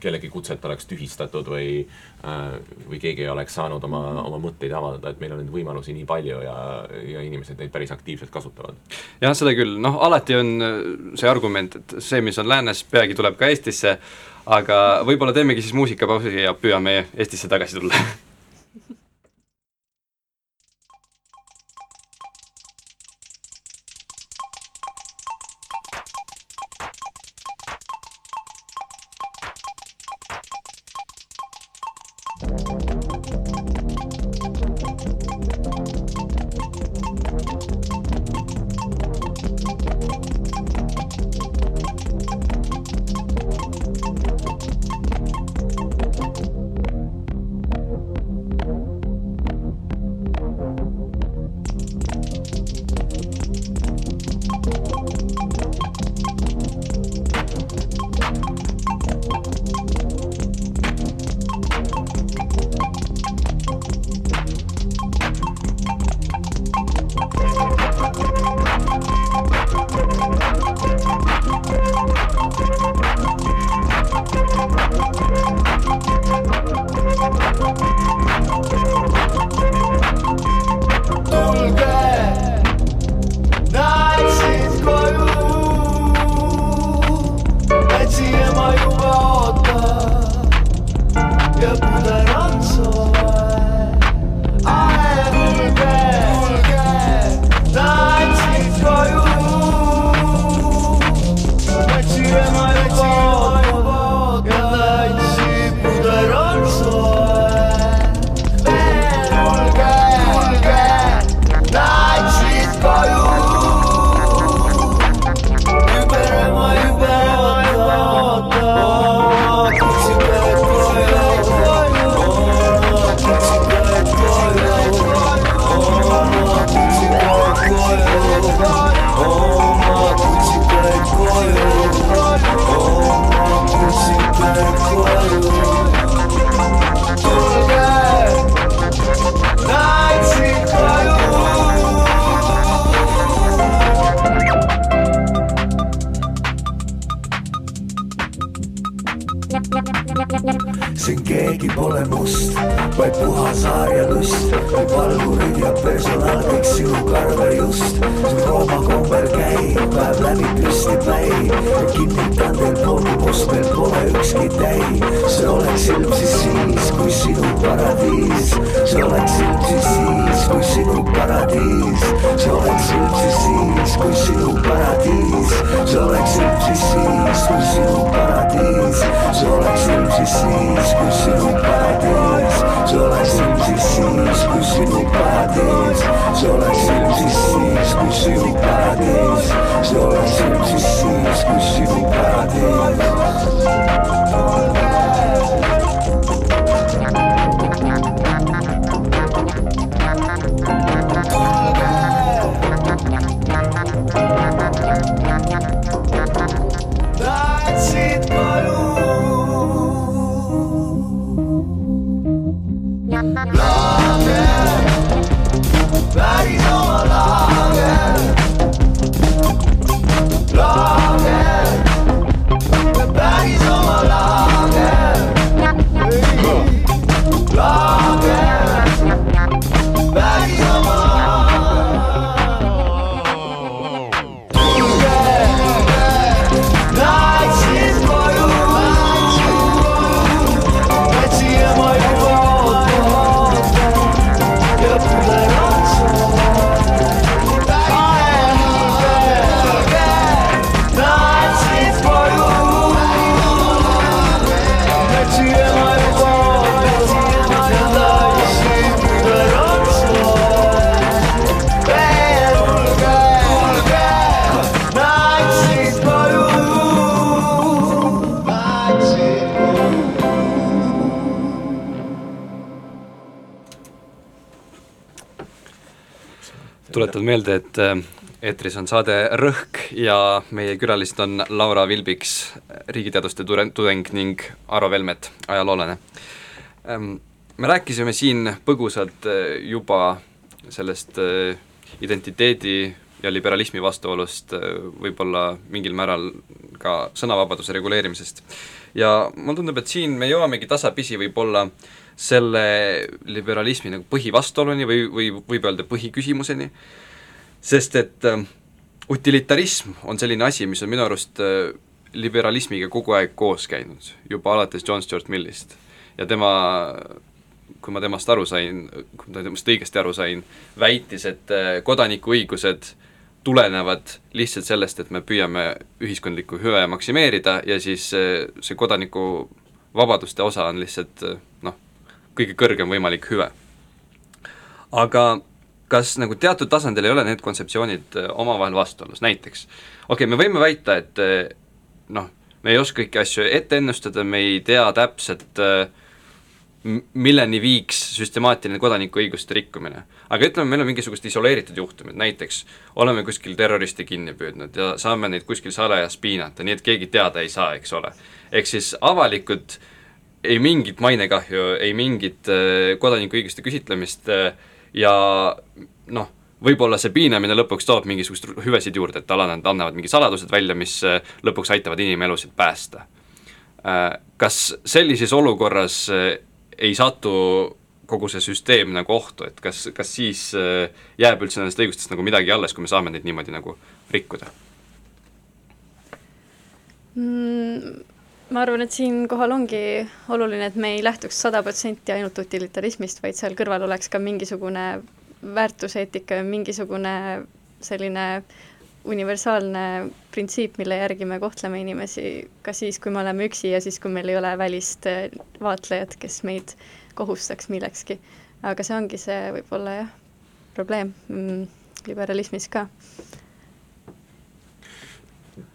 kellegi kutset oleks tühistatud või või keegi ei oleks saanud oma, oma mõtteid avaldada, et meil on neid võimalusi nii palju ja, ja inimesed neid päris aktiivselt kasutavad. jah, seda küll, noh alati on see argument, et see, mis on läänes, peagi tuleb ka Eestisse, aga võib-olla teemegi siis muusikapausi ja püüame Eestisse tagasi tulla ilm siis siis, kui sinu paradiis, see oleks ilm siis siis, kui sinu paradiis, see oleks ilm siis siis, kui sinu paradiis, meelde, et äh, eetris on saade Rõhk ja meie külalised on Laura Vilbiks, riigiteaduste ture- tudeng ning Aro Velmet, ajaloolane. Me rääkisime siin põgusalt äh, juba sellest äh, identiteedi ja liberalismi vastuolust, võib-olla mingil määral ka sõnavabaduse reguleerimisest. ja mulle tundub, et siin me jõuamegi tasapisi võib-olla selle liberalismi nagu põhivastuoluni või, või võib öelda põhiküsimuseni, sest et äh, utilitarism on selline asi, mis on minu arust äh, liberalismiga kogu aeg koos käinud, juba alates John Stuart Millist. ja tema, kui ma temast aru sain, kui ma temast õigesti aru sain, väitis, et äh, kodanikuõigused tulenevad lihtsalt sellest, et me püüame ühiskondlikku hüve maksimeerida ja siis äh, see kodaniku vabaduste osa on lihtsalt noh, kõige kõrgem võimalik hüve. aga kas nagu teatud tasandil ei ole need kontseptsioonid äh, omavahel vastuolus, näiteks okei okay,, me võime väita, et äh, noh, me ei oska kõiki asju ette ennustada, me ei tea täpselt äh, milleni viiks süstemaatiline kodanikuõiguste rikkumine. aga ütleme, meil on mingisugused isoleeritud juhtumid, näiteks oleme kuskil terroriste kinni püüdnud ja saame neid kuskil salajas piinata, nii et keegi teada ei saa, eks ole. ehk siis avalikult ei mingit mainekahju, ei mingit kodanikuõiguste küsitlemist äh, ja noh, võib-olla see piinamine lõpuks toob mingisugust hüvesid juurde, et alanejad annavad mingi saladused välja, mis äh, lõpuks aitavad inimelusid päästa. Kas sellises olukorras äh, ei satu kogu see süsteem nagu ohtu, et kas, kas siis äh, jääb üldse nendest õigustest nagu midagi alles, kui me saame neid niimoodi nagu rikkuda? mm, ma arvan, et siinkohal ongi oluline, et me ei lähtuks sada protsenti ainult utilitarismist, vaid seal kõrval oleks ka mingisugune väärtuseetika ja mingisugune selline universaalne printsiip, mille järgi me kohtleme inimesi ka siis, kui me oleme üksi ja siis, kui meil ei ole välist eh, vaatlejat, kes meid kohustaks millekski. aga see ongi see võib-olla jah, probleem mm, liberalismis ka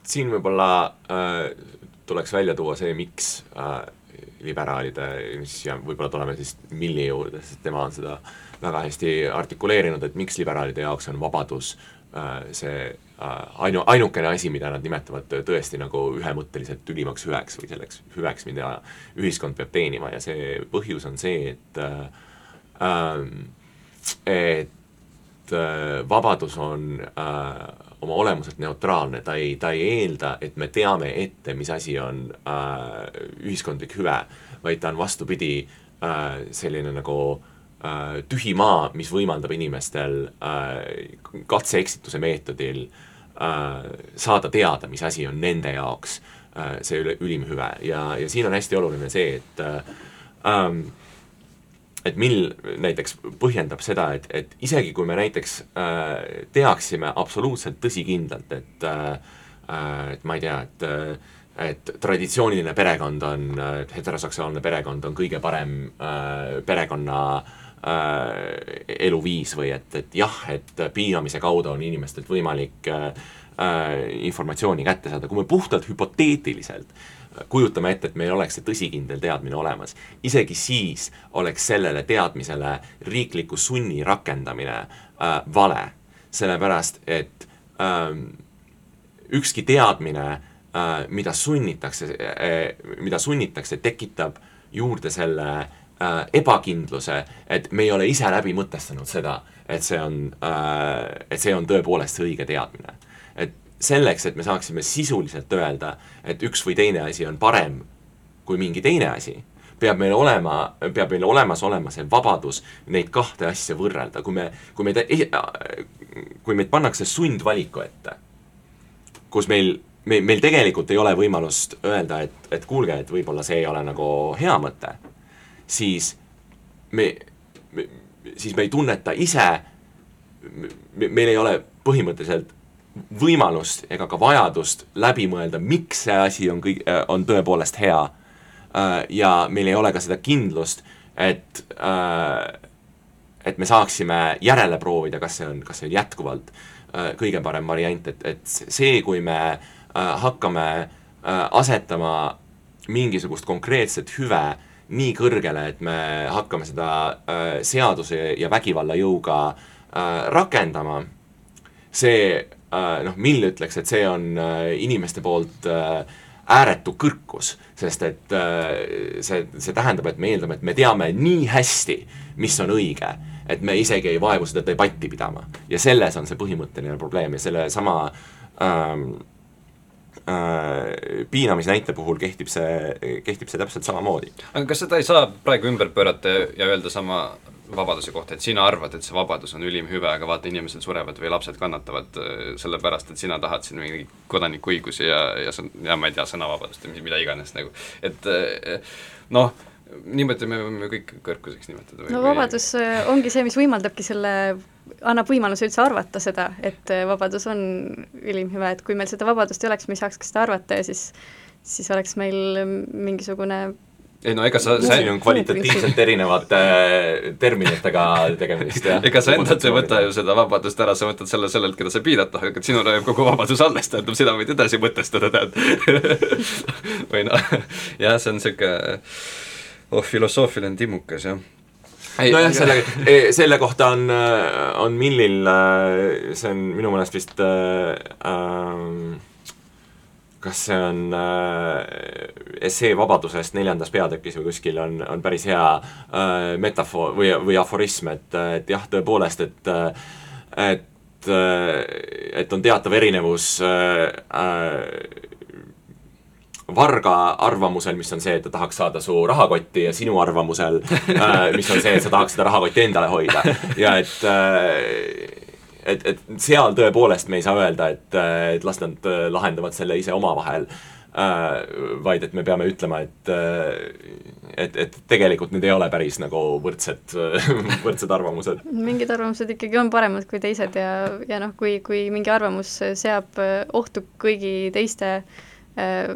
siin võib-olla äh, tuleks välja tuua see, miks äh, liberaalide, mis ja võib-olla tuleme siis Milli juurde, sest tema on seda väga hästi artikuleerinud, et miks liberaalide jaoks on vabadus äh, see äh, ainu, ainukene asi, mida nad nimetavad tõesti nagu ühemõtteliselt ülimaks hüveks või selleks hüveks, mida ühiskond peab teenima. Ja see põhjus on see, et äh, ähm, et äh, vabadus on äh, oma olemuselt neutraalne, ta ei, ta ei eelda, et me teame ette, mis asi on äh, ühiskondlik hüve, vaid ta on vastupidi äh, selline nagu äh, tühi maa, mis võimaldab inimestel äh, katse-eksituse meetodil äh, saada teada, mis asi on nende jaoks äh, see üle, ülim hüve. Ja, ja siin on hästi oluline see, et äh, ähm, et Mill näiteks põhjendab seda, et, et isegi kui me näiteks äh, teaksime absoluutselt tõsikindlalt, et äh, et ma ei tea, et äh, et traditsiooniline perekond on, et heteroseksuaalne perekond on kõige parem äh, perekonna äh, eluviis või et, et jah, et piinamise kaudu on inimestelt võimalik äh, äh, informatsiooni kätte saada, kui me puhtalt hüpoteetiliselt kujutame ette, et meil oleks see tõsikindel teadmine olemas, isegi siis oleks sellele teadmisele riikliku sunni rakendamine äh, vale, sellepärast et ähm, ükski teadmine äh,, mida sunnitakse äh,, mida sunnitakse, tekitab juurde selle äh, ebakindluse, et me ei ole ise läbi mõtestanud seda, et see on äh,, et see on tõepoolest see õige teadmine. Selleks, et me saaksime sisuliselt öelda, et üks või teine asi on parem kui mingi teine asi, peab meil olema, peab meil olemas olema see vabadus neid kahte asja võrrelda, kui me, kui meid, kui meid pannakse sundvaliku ette, kus meil, meil, meil tegelikult ei ole võimalust öelda, et, et kuulge, et võib-olla see ei ole nagu hea mõte, siis me, me, siis me ei tunneta ise, meil ei ole põhimõtteliselt võimalust ega ka vajadust läbi mõelda, miks see asi on kõik, on tõepoolest hea. ja meil ei ole ka seda kindlust, et, et me saaksime järele proovida, kas see on, kas see on jätkuvalt kõige parem variant, et, et see, kui me hakkame asetama mingisugust konkreetset hüve nii kõrgele, et me hakkame seda seaduse ja vägivalla jõuga rakendama, see Äh, noh, Mill ütleks, et see on äh, inimeste poolt äh, ääretu kõrkus, sest et see, see tähendab, et me eeldame, et me teame nii hästi, mis on õige, et me isegi ei vaevu seda debatti pidama. ja selles on see põhimõtteline probleem ja sellesama ähm, äh, piinamise näite puhul kehtib see, kehtib see täpselt samamoodi. aga kas seda ei saa praegu ümber pöörata ja öelda sama vabaduse kohta, et sina arvad, et see vabadus on ülim hüve, aga vaata, inimesed surevad või lapsed kannatavad äh, sellepärast, et sina tahad siin mingeid kodanikuõigusi ja, ja, ja ma ei tea, sõnavabadust ja mida iganes nagu, et äh, noh, niimoodi me võime kõik kõrkuseks nimetada. no vabadus äh, ongi see, mis võimaldabki selle, annab võimaluse üldse arvata seda, et vabadus on ülim hüve, et kui meil seda vabadust ei oleks, me ei saaks ka seda arvata ja siis siis oleks meil mingisugune ei no ega sa, sa on kvalitatiivselt erinevate äh, terminitega tegemist, jah. ega sa endalt ei võta ju seda vabadust ära, sa võtad selle sellelt, keda sa piinad tahad, et sinule jääb kogu vabadus alles, tähendab, sina võid edasi mõtestada, tead või noh, jah, see on sihuke oh, filosoofiline timmukas, jah nojah, selle, e, selle kohta on, on Millil, äh, see on minu meelest vist äh, äh, kas see on äh, essee Vabadusest neljandas peatükis või kuskil on, on päris hea äh, metafoor või, või aforism, et, et jah, tõepoolest, et et, et on teatav erinevus äh, äh, varga arvamusel, mis on see, et ta tahaks saada su rahakotti ja sinu arvamusel äh,, mis on see, et sa tahaks seda rahakotti endale hoida. Ja et äh, et, et seal tõepoolest me ei saa öelda, et, et las nad äh, lahendavad selle ise omavahel äh,. vaid et me peame ütlema, et, äh, et, et tegelikult need ei ole päris nagu võrdsed, võrdsed arvamused. mingid arvamused ikkagi on paremad kui teised ja, ja noh, kui, kui mingi arvamus seab ohtu kõigi teiste äh,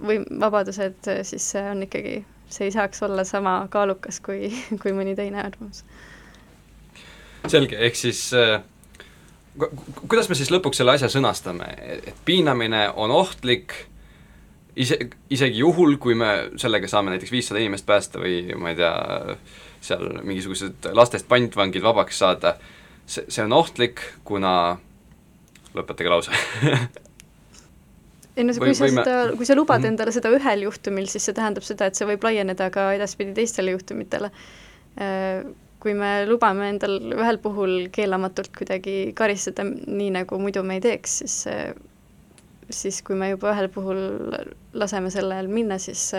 või vabadused, siis see on ikkagi, see ei saaks olla sama kaalukas kui, kui mõni teine arvamus. selge, ehk siis äh kuidas me siis lõpuks selle asja sõnastame, et piinamine on ohtlik ise, isegi juhul, kui me sellega saame näiteks viissada inimest päästa või ma ei tea, seal mingisugused lastest pantvangid vabaks saada, see, see on ohtlik, kuna, lõpetage lause ei no kui sa seda, kui sa lubad mhm. endale seda ühel juhtumil, siis see tähendab seda, et see võib laieneda ka edaspidi teistele juhtumitele. Kui me lubame endal ühel puhul keelamatult kuidagi karistada, nii nagu muidu me ei teeks, siis siis kui me juba ühel puhul laseme sellel minna, siis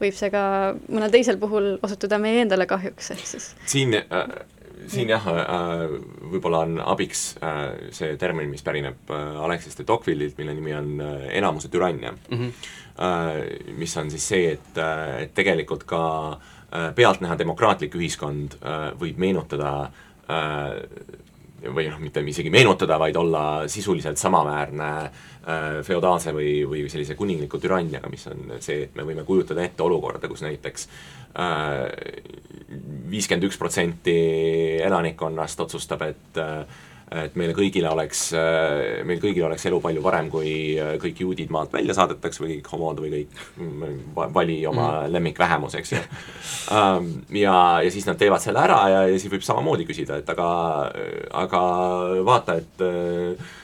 võib see ka mõnel teisel puhul osutuda meie endale kahjuks, ehk siis siin äh, siin jah äh,, võib-olla on abiks äh, see termin, mis pärineb äh, Alexis de Tocqueville'ilt, mille nimi on äh, enamuse türannia mm. -hmm. Äh, mis on siis see, et äh,, et tegelikult ka äh, pealtnäha demokraatlik ühiskond äh, võib meenutada äh, või noh, mitte isegi meenutada, vaid olla sisuliselt samaväärne äh, feodaalse või, või sellise kuningliku türanniaga, mis on see, et me võime kujutada ette olukorda, kus näiteks äh, viiskümmend üks protsenti elanikkonnast otsustab, et äh, et meile kõigile oleks, äh, meil kõigil oleks elu palju parem, kui äh, kõik juudid maalt välja saadetakse või kõik homod või kõik, mm, vali oma mm. lemmikvähemus, eks ju. Ähm, ja, ja siis nad teevad selle ära ja, ja siis võib samamoodi küsida, et aga, aga vaata, et äh,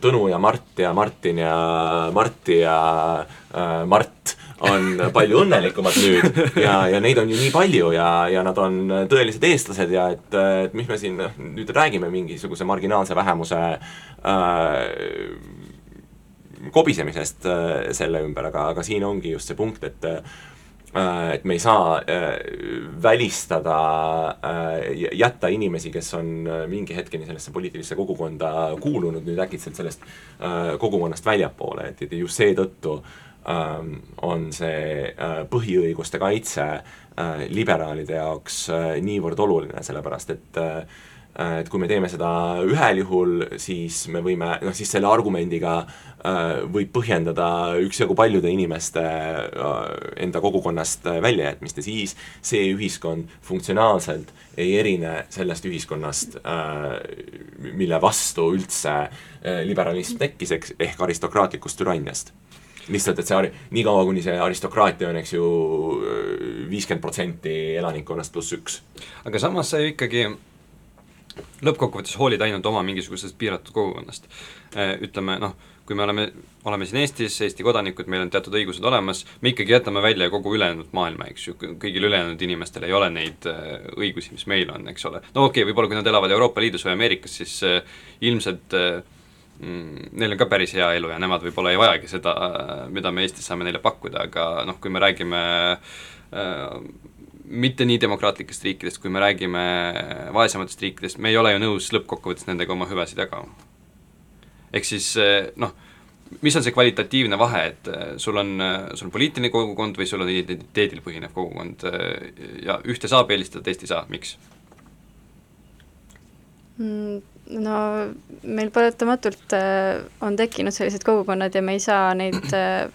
Tõnu ja Mart ja Martin ja Marti ja Mart on palju õnnelikumad nüüd. Ja, ja neid on ju nii palju ja, ja nad on tõelised eestlased ja et, et mis me siin nüüd räägime mingisuguse marginaalse vähemuse äh, kobisemisest äh, selle ümber, aga, aga siin ongi just see punkt, et äh, et me ei saa äh, välistada äh,, jätta inimesi, kes on äh, mingi hetkeni sellesse poliitilisse kogukonda kuulunud, nüüd äkitselt sellest äh, kogukonnast väljapoole, et, et just seetõttu äh, on see äh, põhiõiguste kaitse äh, liberaalide jaoks äh, niivõrd oluline, sellepärast et et kui me teeme seda ühel juhul, siis me võime, noh siis selle argumendiga võib põhjendada üksjagu paljude inimeste enda kogukonnast väljajätmist ja siis see ühiskond funktsionaalselt ei erine sellest ühiskonnast, mille vastu üldse liberalism tekkis, eks, ehk aristokraatlikust türanniast lihtsalt, et see niikaua, kuni see aristokraatia on, eks ju, viiskümmend protsenti elanikkonnast pluss üks. aga samas sa ju ikkagi lõppkokkuvõttes hoolid ainult oma mingisugusest piiratud kogukonnast. Äh, ütleme noh, kui me oleme, oleme siin Eestis, Eesti kodanikud, meil on teatud õigused olemas, me ikkagi jätame välja kogu ülejäänud maailma, eks ju, kõigil ülejäänud inimestel ei ole neid äh, õigusi, mis meil on, eks ole. no okei okay,, võib-olla kui nad elavad Euroopa Liidus või Ameerikas, siis äh, ilmselt äh, Mm, neil on ka päris hea elu ja nemad võib-olla ei vajagi seda, mida me Eestis saame neile pakkuda, aga noh, kui me räägime äh, mitte nii demokraatlikest riikidest, kui me räägime vaesematest riikidest, me ei ole ju nõus lõppkokkuvõttes nendega oma hüvesid jagama. ehk siis äh, noh, mis on see kvalitatiivne vahe, et äh, sul on, äh, sul on poliitiline kogukond või sul on identiteedil põhinev kogukond ja ühte saab eelistada, teist ei saa, miks mm,? No meil paratamatult äh, on tekkinud sellised kogukonnad ja me ei saa neid äh,,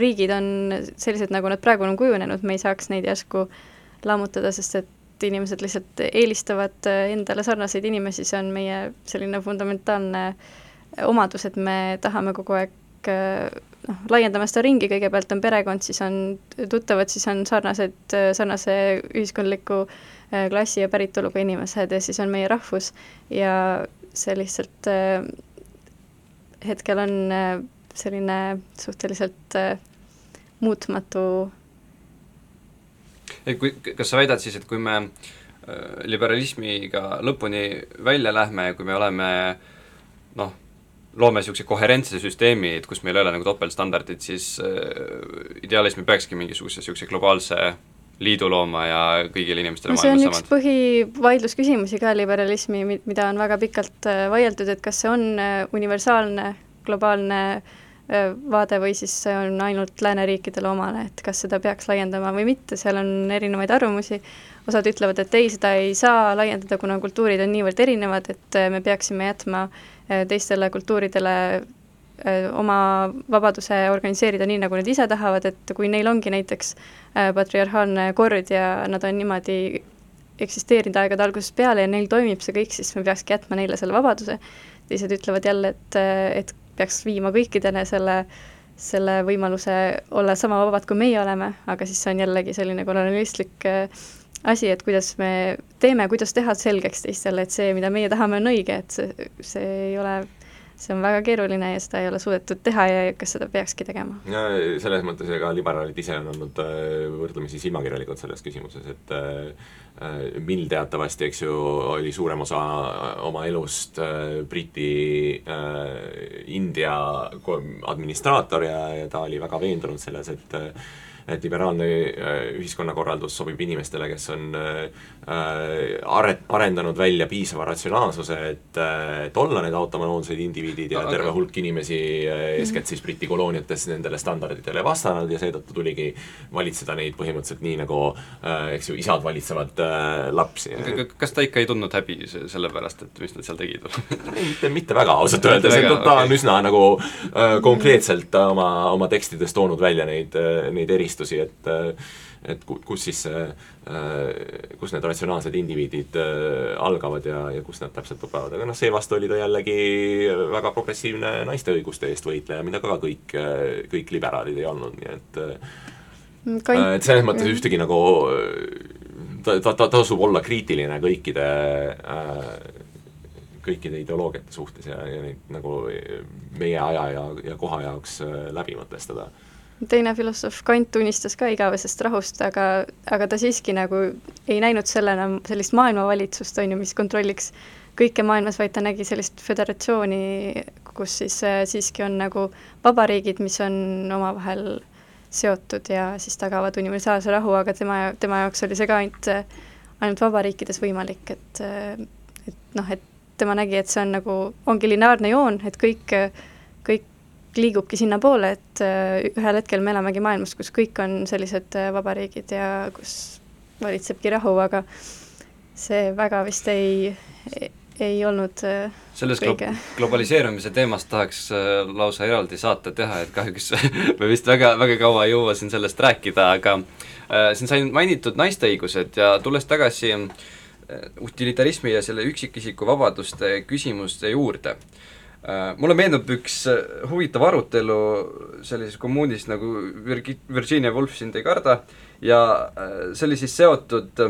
riigid on sellised, nagu nad praegu on kujunenud, me ei saaks neid järsku lammutada, sest et inimesed lihtsalt eelistavad äh, endale sarnaseid inimesi, see on meie selline fundamentaalne omadus, et me tahame kogu aeg noh, laiendame seda ringi, kõigepealt on perekond, siis on tuttavad, siis on sarnased, sarnase ühiskondliku Äh, klassi ja päritoluga inimesed ja siis on meie rahvus. Ja see lihtsalt äh, hetkel on äh, selline suhteliselt muutmatu et kui, kas sa väidad siis, et kui me liberalismiga lõpuni välja lähme ja kui me oleme noh, loome niisuguse koherentse süsteemi, et kus meil ei ole nagu topeltstandardid, siis ideaalis me peakski mingisuguse niisuguse globaalse liidu looma ja kõigile inimestele no see on üks põhivaidlusküsimusi ka liberalismi, mida on väga pikalt äh, vaieldud, et kas see on äh, universaalne globaalne äh, vaade või siis see on ainult lääneriikidele omane, et kas seda peaks laiendama või mitte, seal on erinevaid arvamusi, osad ütlevad, et ei, seda ei saa laiendada, kuna kultuurid on niivõrd erinevad, et me peaksime jätma teistele kultuuridele oma vabaduse organiseerida nii, nagu nad ise tahavad, et kui neil ongi näiteks äh, patriarhaalne kord ja nad on niimoodi eksisteerinud aegade algusest peale ja neil toimib see kõik, siis me peakski jätma neile selle vabaduse. teised ütlevad jälle, et, äh, et peaks viima kõikidele selle, selle võimaluse olla sama vabad, kui meie oleme, aga siis see on jällegi selline kolonialistlik asi, et kuidas me teeme, kuidas teha selgeks teistele, et see, mida meie tahame, on õige, et see, see ei ole see on väga keeruline ja seda ei ole suudetud teha ja kas seda peakski tegema. ja selles mõttes ega liberaalid ise on olnud äh, võrdlemisi silmakirjalikud selles küsimuses, et äh, Mill teatavasti, eks ju, oli suurem osa oma elust Briti India administraator ja, ja ta oli väga veendunud selles, et et liberaalne äh, ühiskonnakorraldus sobib inimestele, kes on äh, are-, arendanud välja piisava ratsionaalsuse, et, äh, et olla need autonoomsed indiviidid ja terve hulk inimesi, eeskätt siis Briti kolooniates, nendele standarditele vastanud ja seetõttu tuligi valitseda neid põhimõtteliselt nii, nagu eks ju, isad valitsevad lapsi. kas ta ikka ei tundnud häbi selle pärast, et mis nad seal tegid mitte, mitte väga ausalt öeldes, et ta on okay. üsna nagu konkreetselt oma, oma tekstides toonud välja neid, neid eristusi, et et kus siis see, kus need ratsionaalsed indiviidid äh, algavad ja, ja kus nad täpselt lõpevad, aga noh, seevastu oli ta jällegi väga progressiivne naiste õiguste eest võitleja, mida ka kõik, kõik liberaalid ei olnud, nii et Kain... et selles mõttes ühtegi nagu ta, ta, ta tasub olla kriitiline kõikide kõikide ideoloogiate suhtes ja, ja neid nagu meie aja ja, ja koha jaoks läbi mõtestada teine filosoof Kant unistas ka igavesest rahust, aga, aga ta siiski nagu ei näinud sellena sellist maailmavalitsust, on ju, mis kontrolliks kõike maailmas, vaid ta nägi sellist föderatsiooni, kus siis äh, siiski on nagu vabariigid, mis on omavahel seotud ja siis tagavad universaalse rahu, aga tema, tema jaoks oli see ka ainult, ainult vabariikides võimalik, et et noh, et tema nägi, et see on nagu, ongi lineaarne joon, et kõik, kõik liigubki sinnapoole, et äh, ühel hetkel me elamegi maailmas, kus kõik on sellised äh, vabariigid ja kus valitsebki rahu, aga see väga vist ei, ei olnud äh, sellest glo globaliseerumise teemast tahaks lausa eraldi saate teha, et kahjuks me vist väga, väga kaua ei jõua siin sellest rääkida, aga äh, siin sai mainitud naiste õigused ja tulles tagasi utilitarismi ja selle üksikisiku vabaduste küsimuste juurde Äh, mulle meenub üks äh, huvitav arutelu sellises kommuunis nagu Virgi-, Virginia Woolf sind ei karda ja äh, see oli siis seotud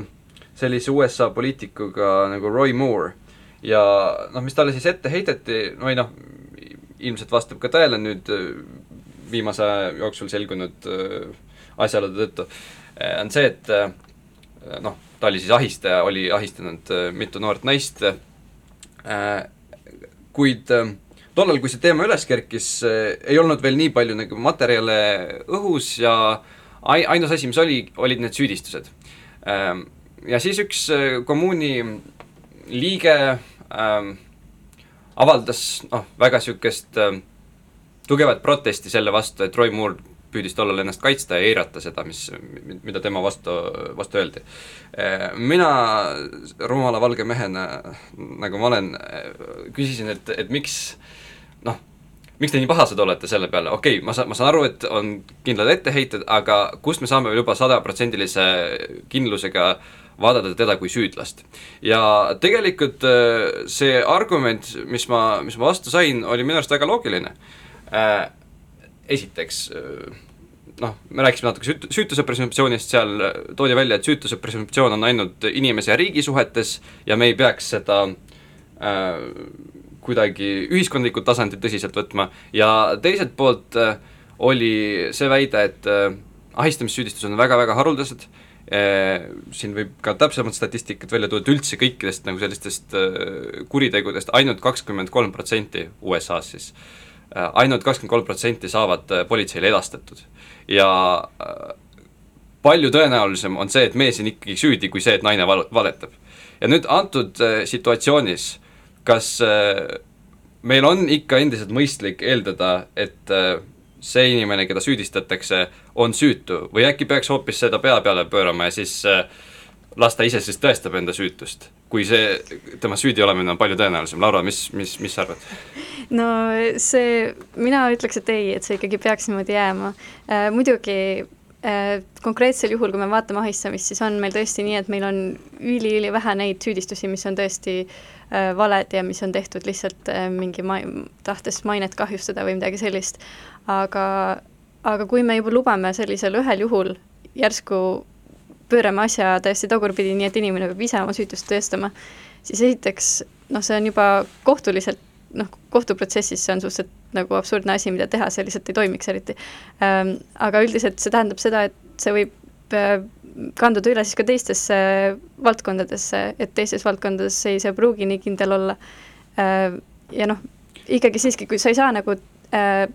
sellise USA poliitikuga nagu Roy Moore. ja noh, mis talle siis ette heideti, või noh, ilmselt vastab ka tõele nüüd viimase aja jooksul selgunud asjaolude tõttu, on see, et noh, ta oli siis ahistaja, oli ahistanud mitu noort naist, kuid äh, tollal, kui see teema üles kerkis, äh, ei olnud veel nii palju nagu materjale õhus ja ai-, ainus asi, mis oli, olid need süüdistused. Ähm, ja siis üks äh, kommuuni liige ähm, avaldas noh, väga niisugust äh, tugevat protesti selle vastu, et Roy Moore püüdis tollal ennast kaitsta ja eirata seda, mis, mida tema vastu, vastu öeldi. mina rumala valge mehena, nagu ma olen, küsisin, et, et miks noh, miks te nii pahased olete selle peale, okei okay,, ma saan, ma saan aru, et on kindlad etteheited, aga kust me saame juba sadaprotsendilise kindlusega vaadata teda kui süüdlast. ja tegelikult äh, see argument, mis ma, mis ma vastu sain, oli minu arust väga loogiline. Äh, esiteks äh, noh, me rääkisime natuke süüt-, süütuse presumptsioonist, seal toodi välja, et süütuse presumptsioon on ainult inimese ja riigi suhetes ja me ei peaks seda äh, kuidagi ühiskondlikul tasandil tõsiselt võtma. Ja teiselt poolt äh, oli see väide, et äh, ahistamissüüdistused on väga-väga haruldased. Äh,, siin võib ka täpsemat statistikat välja tuua, et üldse kõikidest nagu sellistest äh, kuritegudest ainult kakskümmend kolm protsenti USA-s siis. äh,, ainult kakskümmend kolm protsenti saavad äh, politseile edastatud. ja äh, palju tõenäolisem on see, et mees on ikkagi süüdi, kui see, et naine val-, valetab. ja nüüd antud äh, situatsioonis kas äh, meil on ikka endiselt mõistlik eeldada, et äh, see inimene, keda süüdistatakse, on süütu või äkki peaks hoopis seda pea peale pöörama ja siis äh, las ta ise siis tõestab enda süütust, kui see, tema süüdi olemine on palju tõenäolisem. Laura, mis, mis, mis sa arvad? no see, mina ütleks, et ei, et see ikkagi peaks niimoodi jääma äh,. muidugi äh, konkreetsel juhul, kui me vaatame ahistamist, siis on meil tõesti nii, et meil on üli-ülivähe neid süüdistusi, mis on tõesti äh, valed ja mis on tehtud lihtsalt äh, mingi ma-, tahtes mainet kahjustada või midagi sellist. aga, aga kui me juba lubame sellisel ühel juhul järsku pöörame asja täiesti tagurpidi, nii et inimene peab ise oma süütust tõestama, siis esiteks noh, see on juba kohtuliselt noh, kohtuprotsessis see on suhteliselt nagu absurdne asi, mida teha, see lihtsalt ei toimiks eriti ähm,. aga üldiselt see tähendab seda, et see võib äh, kanduda üle siis ka teistesse valdkondadesse, et teistes valdkondades ei see pruugi nii kindel olla äh,. ja noh, ikkagi siiski, kui sa ei saa nagu äh,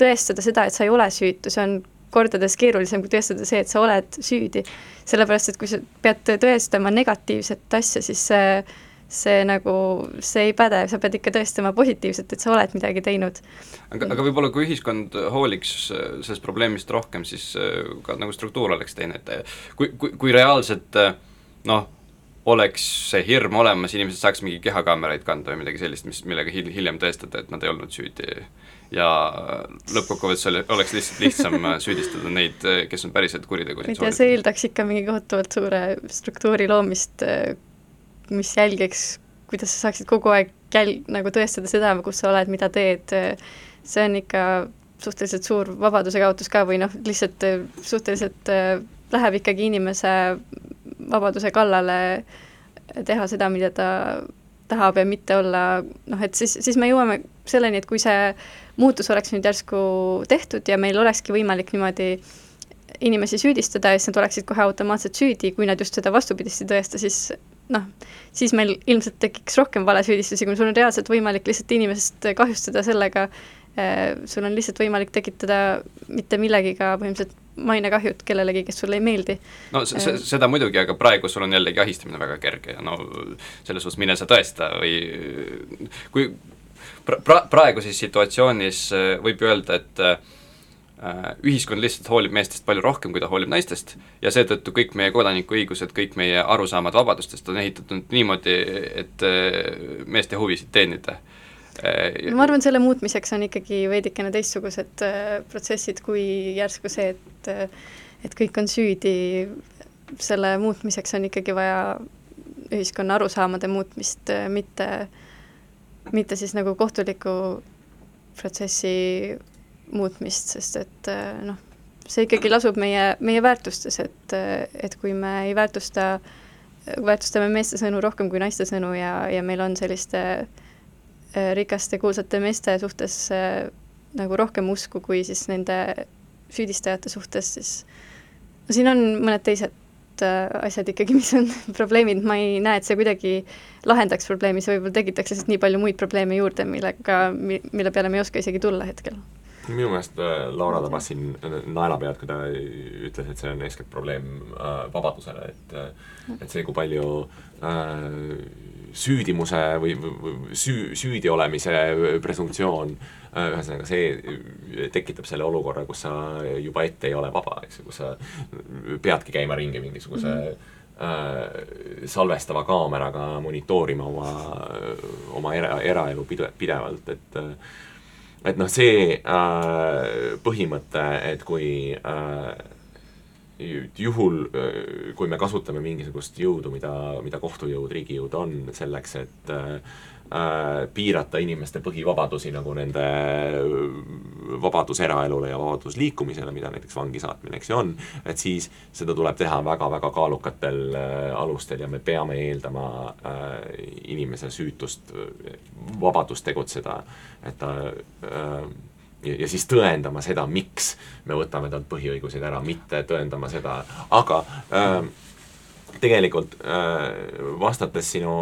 tõestada seda, et sa ei ole süütu, see on kordades keerulisem kui tõestada see, et sa oled süüdi. sellepärast, et kui sa pead tõestama negatiivset asja, siis see see nagu, see ei päde, sa pead ikka tõestama positiivselt, et sa oled midagi teinud. aga, aga võib-olla kui ühiskond hooliks sellest probleemist rohkem, siis äh, ka nagu struktuur oleks teine, et kui, kui, kui reaalselt noh, oleks see hirm olemas, inimesed saaks mingi kehakaameraid kanda või midagi sellist, mis, millega hil-, hiljem tõestada, et nad ei olnud süüdi ja lõppkokkuvõttes oli, oleks lihtsalt lihtsam süüdistada neid, kes on päriselt kuritegusid tea, see eeldaks ikka mingi kohutavalt suure struktuuri loomist, mis jälgiks, kuidas sa saaksid kogu aeg jäl-, nagu tõestada seda, kus sa oled, mida teed, see on ikka suhteliselt suur vabaduse kaotus ka või noh, lihtsalt suhteliselt läheb ikkagi inimese vabaduse kallale teha seda, mida ta tahab ja mitte olla noh, et siis, siis me jõuame selleni, et kui see muutus oleks nüüd järsku tehtud ja meil olekski võimalik niimoodi inimesi süüdistada ja siis nad oleksid kohe automaatselt süüdi, kui nad just seda vastupidist ei tõesta, siis noh, siis meil ilmselt tekiks rohkem valesüüdistusi, kui sul on reaalselt võimalik lihtsalt inimesest kahjustada sellega, sul on lihtsalt võimalik tekitada mitte millegiga põhimõtteliselt mainekahjud kellelegi, kes sulle ei meeldi. no se-, seda muidugi, aga praegu sul on jällegi ahistamine väga kerge ja no selles suhtes mine sa tõesta või kui pra-, praeguses situatsioonis äh, võib ju öelda, et äh, ühiskond lihtsalt hoolib meestest palju rohkem, kui ta hoolib naistest. Ja seetõttu kõik meie kodanikuõigused, kõik meie arusaamad vabadustest on ehitatud niimoodi, et äh, meeste huvisid teenida. No ma arvan, selle muutmiseks on ikkagi veidikene teistsugused protsessid kui järsku see, et et kõik on süüdi, selle muutmiseks on ikkagi vaja ühiskonna arusaamade muutmist, mitte äh, mitte siis nagu kohtuliku protsessi muutmist, sest et äh, noh, see ikkagi lasub meie, meie väärtustes, et, et kui me ei väärtusta, väärtustame meeste sõnu rohkem kui naiste sõnu ja, ja meil on selliste äh, rikaste kuulsate meeste suhtes nagu rohkem usku kui siis nende süüdistajate suhtes, siis no siin on mõned teised Äh, asjad ikkagi, mis on probleemid, ma ei näe, et see kuidagi lahendaks probleemi, see võib-olla tekitaks lihtsalt nii palju muid probleeme juurde, millega, mille peale me ei oska isegi tulla hetkel. Minu meelest äh, Laura tabas siin naelapead, kui ta ütles, et see on eeskätt probleem äh, vabadusele, et et see, kui palju äh, süüdimuse või, või süü, süüdi olemise presumptsioon äh,, ühesõnaga see tekitab selle olukorra, kus sa juba ette ei ole vaba, eks ju, kus sa peadki käima ringi mingisuguse mm -hmm äh, salvestava kaameraga monitoorima oma, oma era, eraelu pide-, pidevalt, et äh, et noh, see äh, põhimõte, et kui äh, juhul, äh, kui me kasutame mingisugust jõudu, mida, mida kohtujõud, riigijõud on selleks, et äh, piirata inimeste põhivabadusi, nagu nende vabadus eraelule ja vabadus liikumisele, mida näiteks vangi saatmine, eks ju on, et siis seda tuleb teha väga-väga kaalukatel äh, alustel ja me peame eeldama äh, inimese süütust, vabadust tegutseda, et ta äh, ja, ja siis tõendama seda, miks me võtame talt põhiõiguseid ära, mitte tõendama seda, aga äh, tegelikult äh, vastates sinu,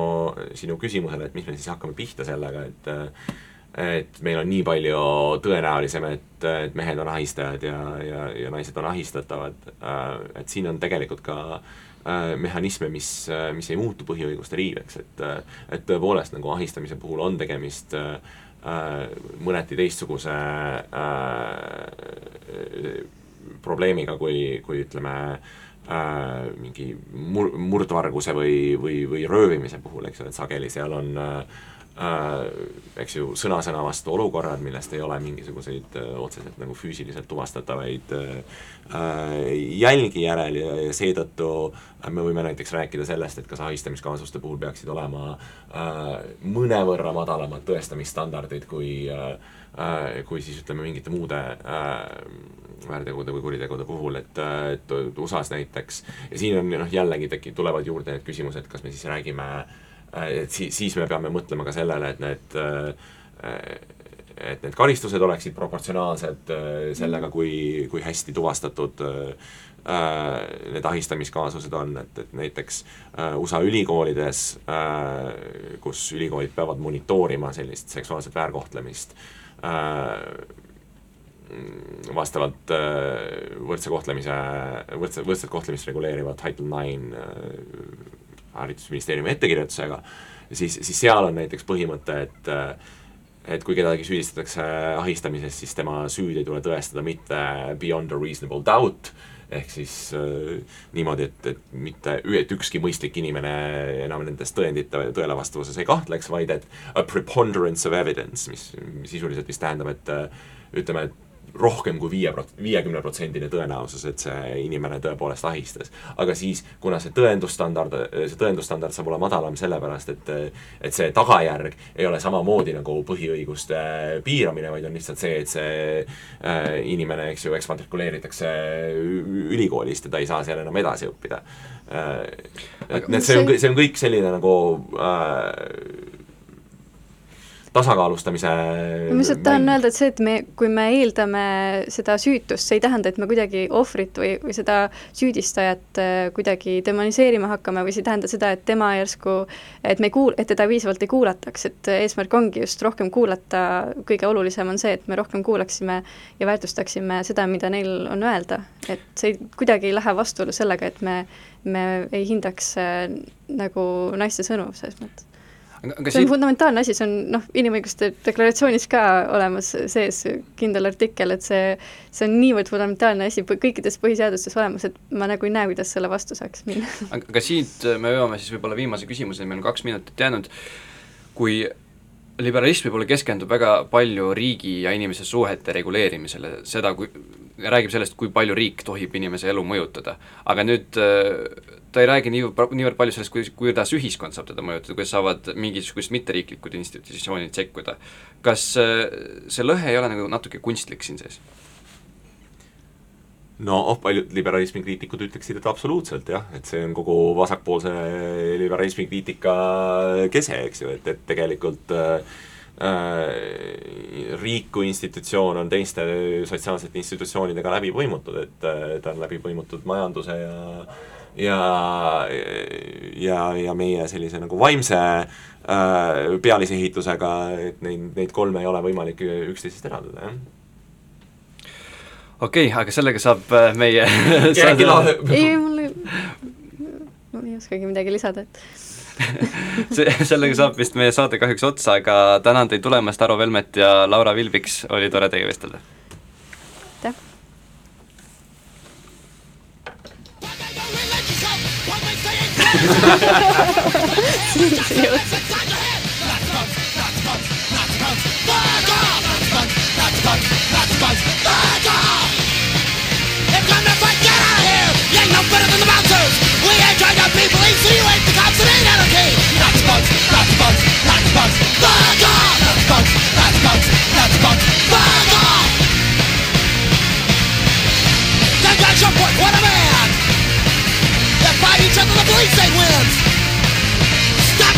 sinu küsimusele, et mis me siis hakkame pihta sellega, et äh, et meil on nii palju tõenäolisem, et, et mehed on ahistajad ja, ja, ja naised on ahistatavad äh,, et siin on tegelikult ka mehhanisme, mis, mis ei muutu põhiõiguste riiveks, et et tõepoolest nagu ahistamise puhul on tegemist mõneti teistsuguse probleemiga, kui, kui ütleme äh, mingi mur-, murdvarguse või, või, või röövimise puhul, eks ju, et sageli seal on äh, äh, eks ju, sõna-sõna vastu olukorrad, millest ei ole mingisuguseid äh, otseselt nagu füüsiliselt tuvastatavaid äh, jälgi järel ja, ja seetõttu me võime näiteks rääkida sellest, et kas ahistamiskaasuste puhul peaksid olema äh, mõnevõrra madalamad tõestamisstandardid kui äh, äh, kui siis ütleme, mingite muude äh, väärtegude või kuritegude puhul, et, et USA-s näiteks ja siin on noh, jällegi teki-, tulevad juurde need küsimused, kas me siis räägime äh, et siis, siis me peame mõtlema ka sellele, et need äh, et need karistused oleksid proportsionaalsed äh, sellega, kui, kui hästi tuvastatud äh, need ahistamiskaasused on, et, et näiteks äh, USA ülikoolides, kus ülikoolid peavad monitoorima sellist seksuaalset väärkohtlemist, vastavalt võrdse kohtlemise, võrdse, võrdset kohtlemist reguleeriva Title Nine haridusministeeriumi ettekirjutusega, siis, siis seal on näiteks põhimõte, et et kui kedagi süüdistatakse ahistamises, siis tema süüd ei tule tõestada mitte beyond a reasonable doubt, ehk siis äh, niimoodi, et, et mitte, et ükski mõistlik inimene enam nendest tõendite tõele vastavuses ei kahtleks, vaid et a preponderance of evidence, mis sisuliselt vist tähendab, et äh, ütleme, et rohkem kui viie prot-, viiekümne protsendine tõenäosus, et see inimene tõepoolest ahistas. aga siis, kuna see tõendusstandard, see tõendusstandard saab olema madalam sellepärast, et et see tagajärg ei ole samamoodi nagu põhiõiguste piiramine, vaid on lihtsalt see, et see äh, inimene, eks ju, eksmatrikuleeritakse ülikoolist ja ta ei saa seal enam edasi õppida äh,. et need, see on, see on kõik selline nagu äh, tasakaalustamise ma lihtsalt tahan öelda, et see, et me, kui me eeldame seda süütust, see ei tähenda, et me kuidagi ohvrit või, või seda süüdistajat äh, kuidagi demoniseerima hakkame või see ei tähenda seda, et tema järsku, et me ei kuul-, et teda piisavalt ei kuulataks, et eesmärk ongi just rohkem kuulata, kõige olulisem on see, et me rohkem kuulaksime ja väärtustaksime seda, mida neil on öelda. et see ei, kuidagi ei lähe vastuollu sellega, et me, me ei hindaks äh, nagu naiste sõnu selles mõttes see on fundamentaalne asi, see on noh, inimõiguste deklaratsioonis ka olemas sees kindel artikkel, et see, see on niivõrd fundamentaalne asi kõikides põhiseadustes olemas, et ma nagu ei näe, kuidas selle vastu saaks minna. aga siit me jõuame siis võib-olla viimase küsimuseni, meil on kaks minutit jäänud, kui liberalism võib-olla keskendub väga palju riigi ja inimese suhete reguleerimisele, seda, kui, räägib sellest, kui palju riik tohib inimese elu mõjutada. aga nüüd ta ei räägi nii, niivõrd palju sellest, kuidas, kuidas ühiskond saab teda mõjutada, kuidas saavad mingisugused mitteriiklikud institutsioonid sekkuda. kas äh, see lõhe ei ole nagu natuke kunstlik siin sees? No paljud liberalismi kriitikud ütleksid, et absoluutselt jah, et see on kogu vasakpoolse liberalismi kriitika kese, eks ju, et, et tegelikult äh, riik kui institutsioon on teiste sotsiaalsete institutsioonidega läbi põimutud, et äh, ta on läbi põimutud majanduse ja ja, ja, ja meie sellise nagu vaimse äh, pealisehitusega, et neid, neid kolme ei ole võimalik üksteisest eraldada, jah okei okay,, aga sellega saab äh, meie ei, mul ei, ma ei oskagi midagi lisada, et see, sellega saab vist meie saade kahjuks otsa, aga tänan teid tulemast, Aro Velmet ja Laura Vilbiks, oli tore teiega vestelda. People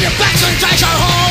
your back's on are home.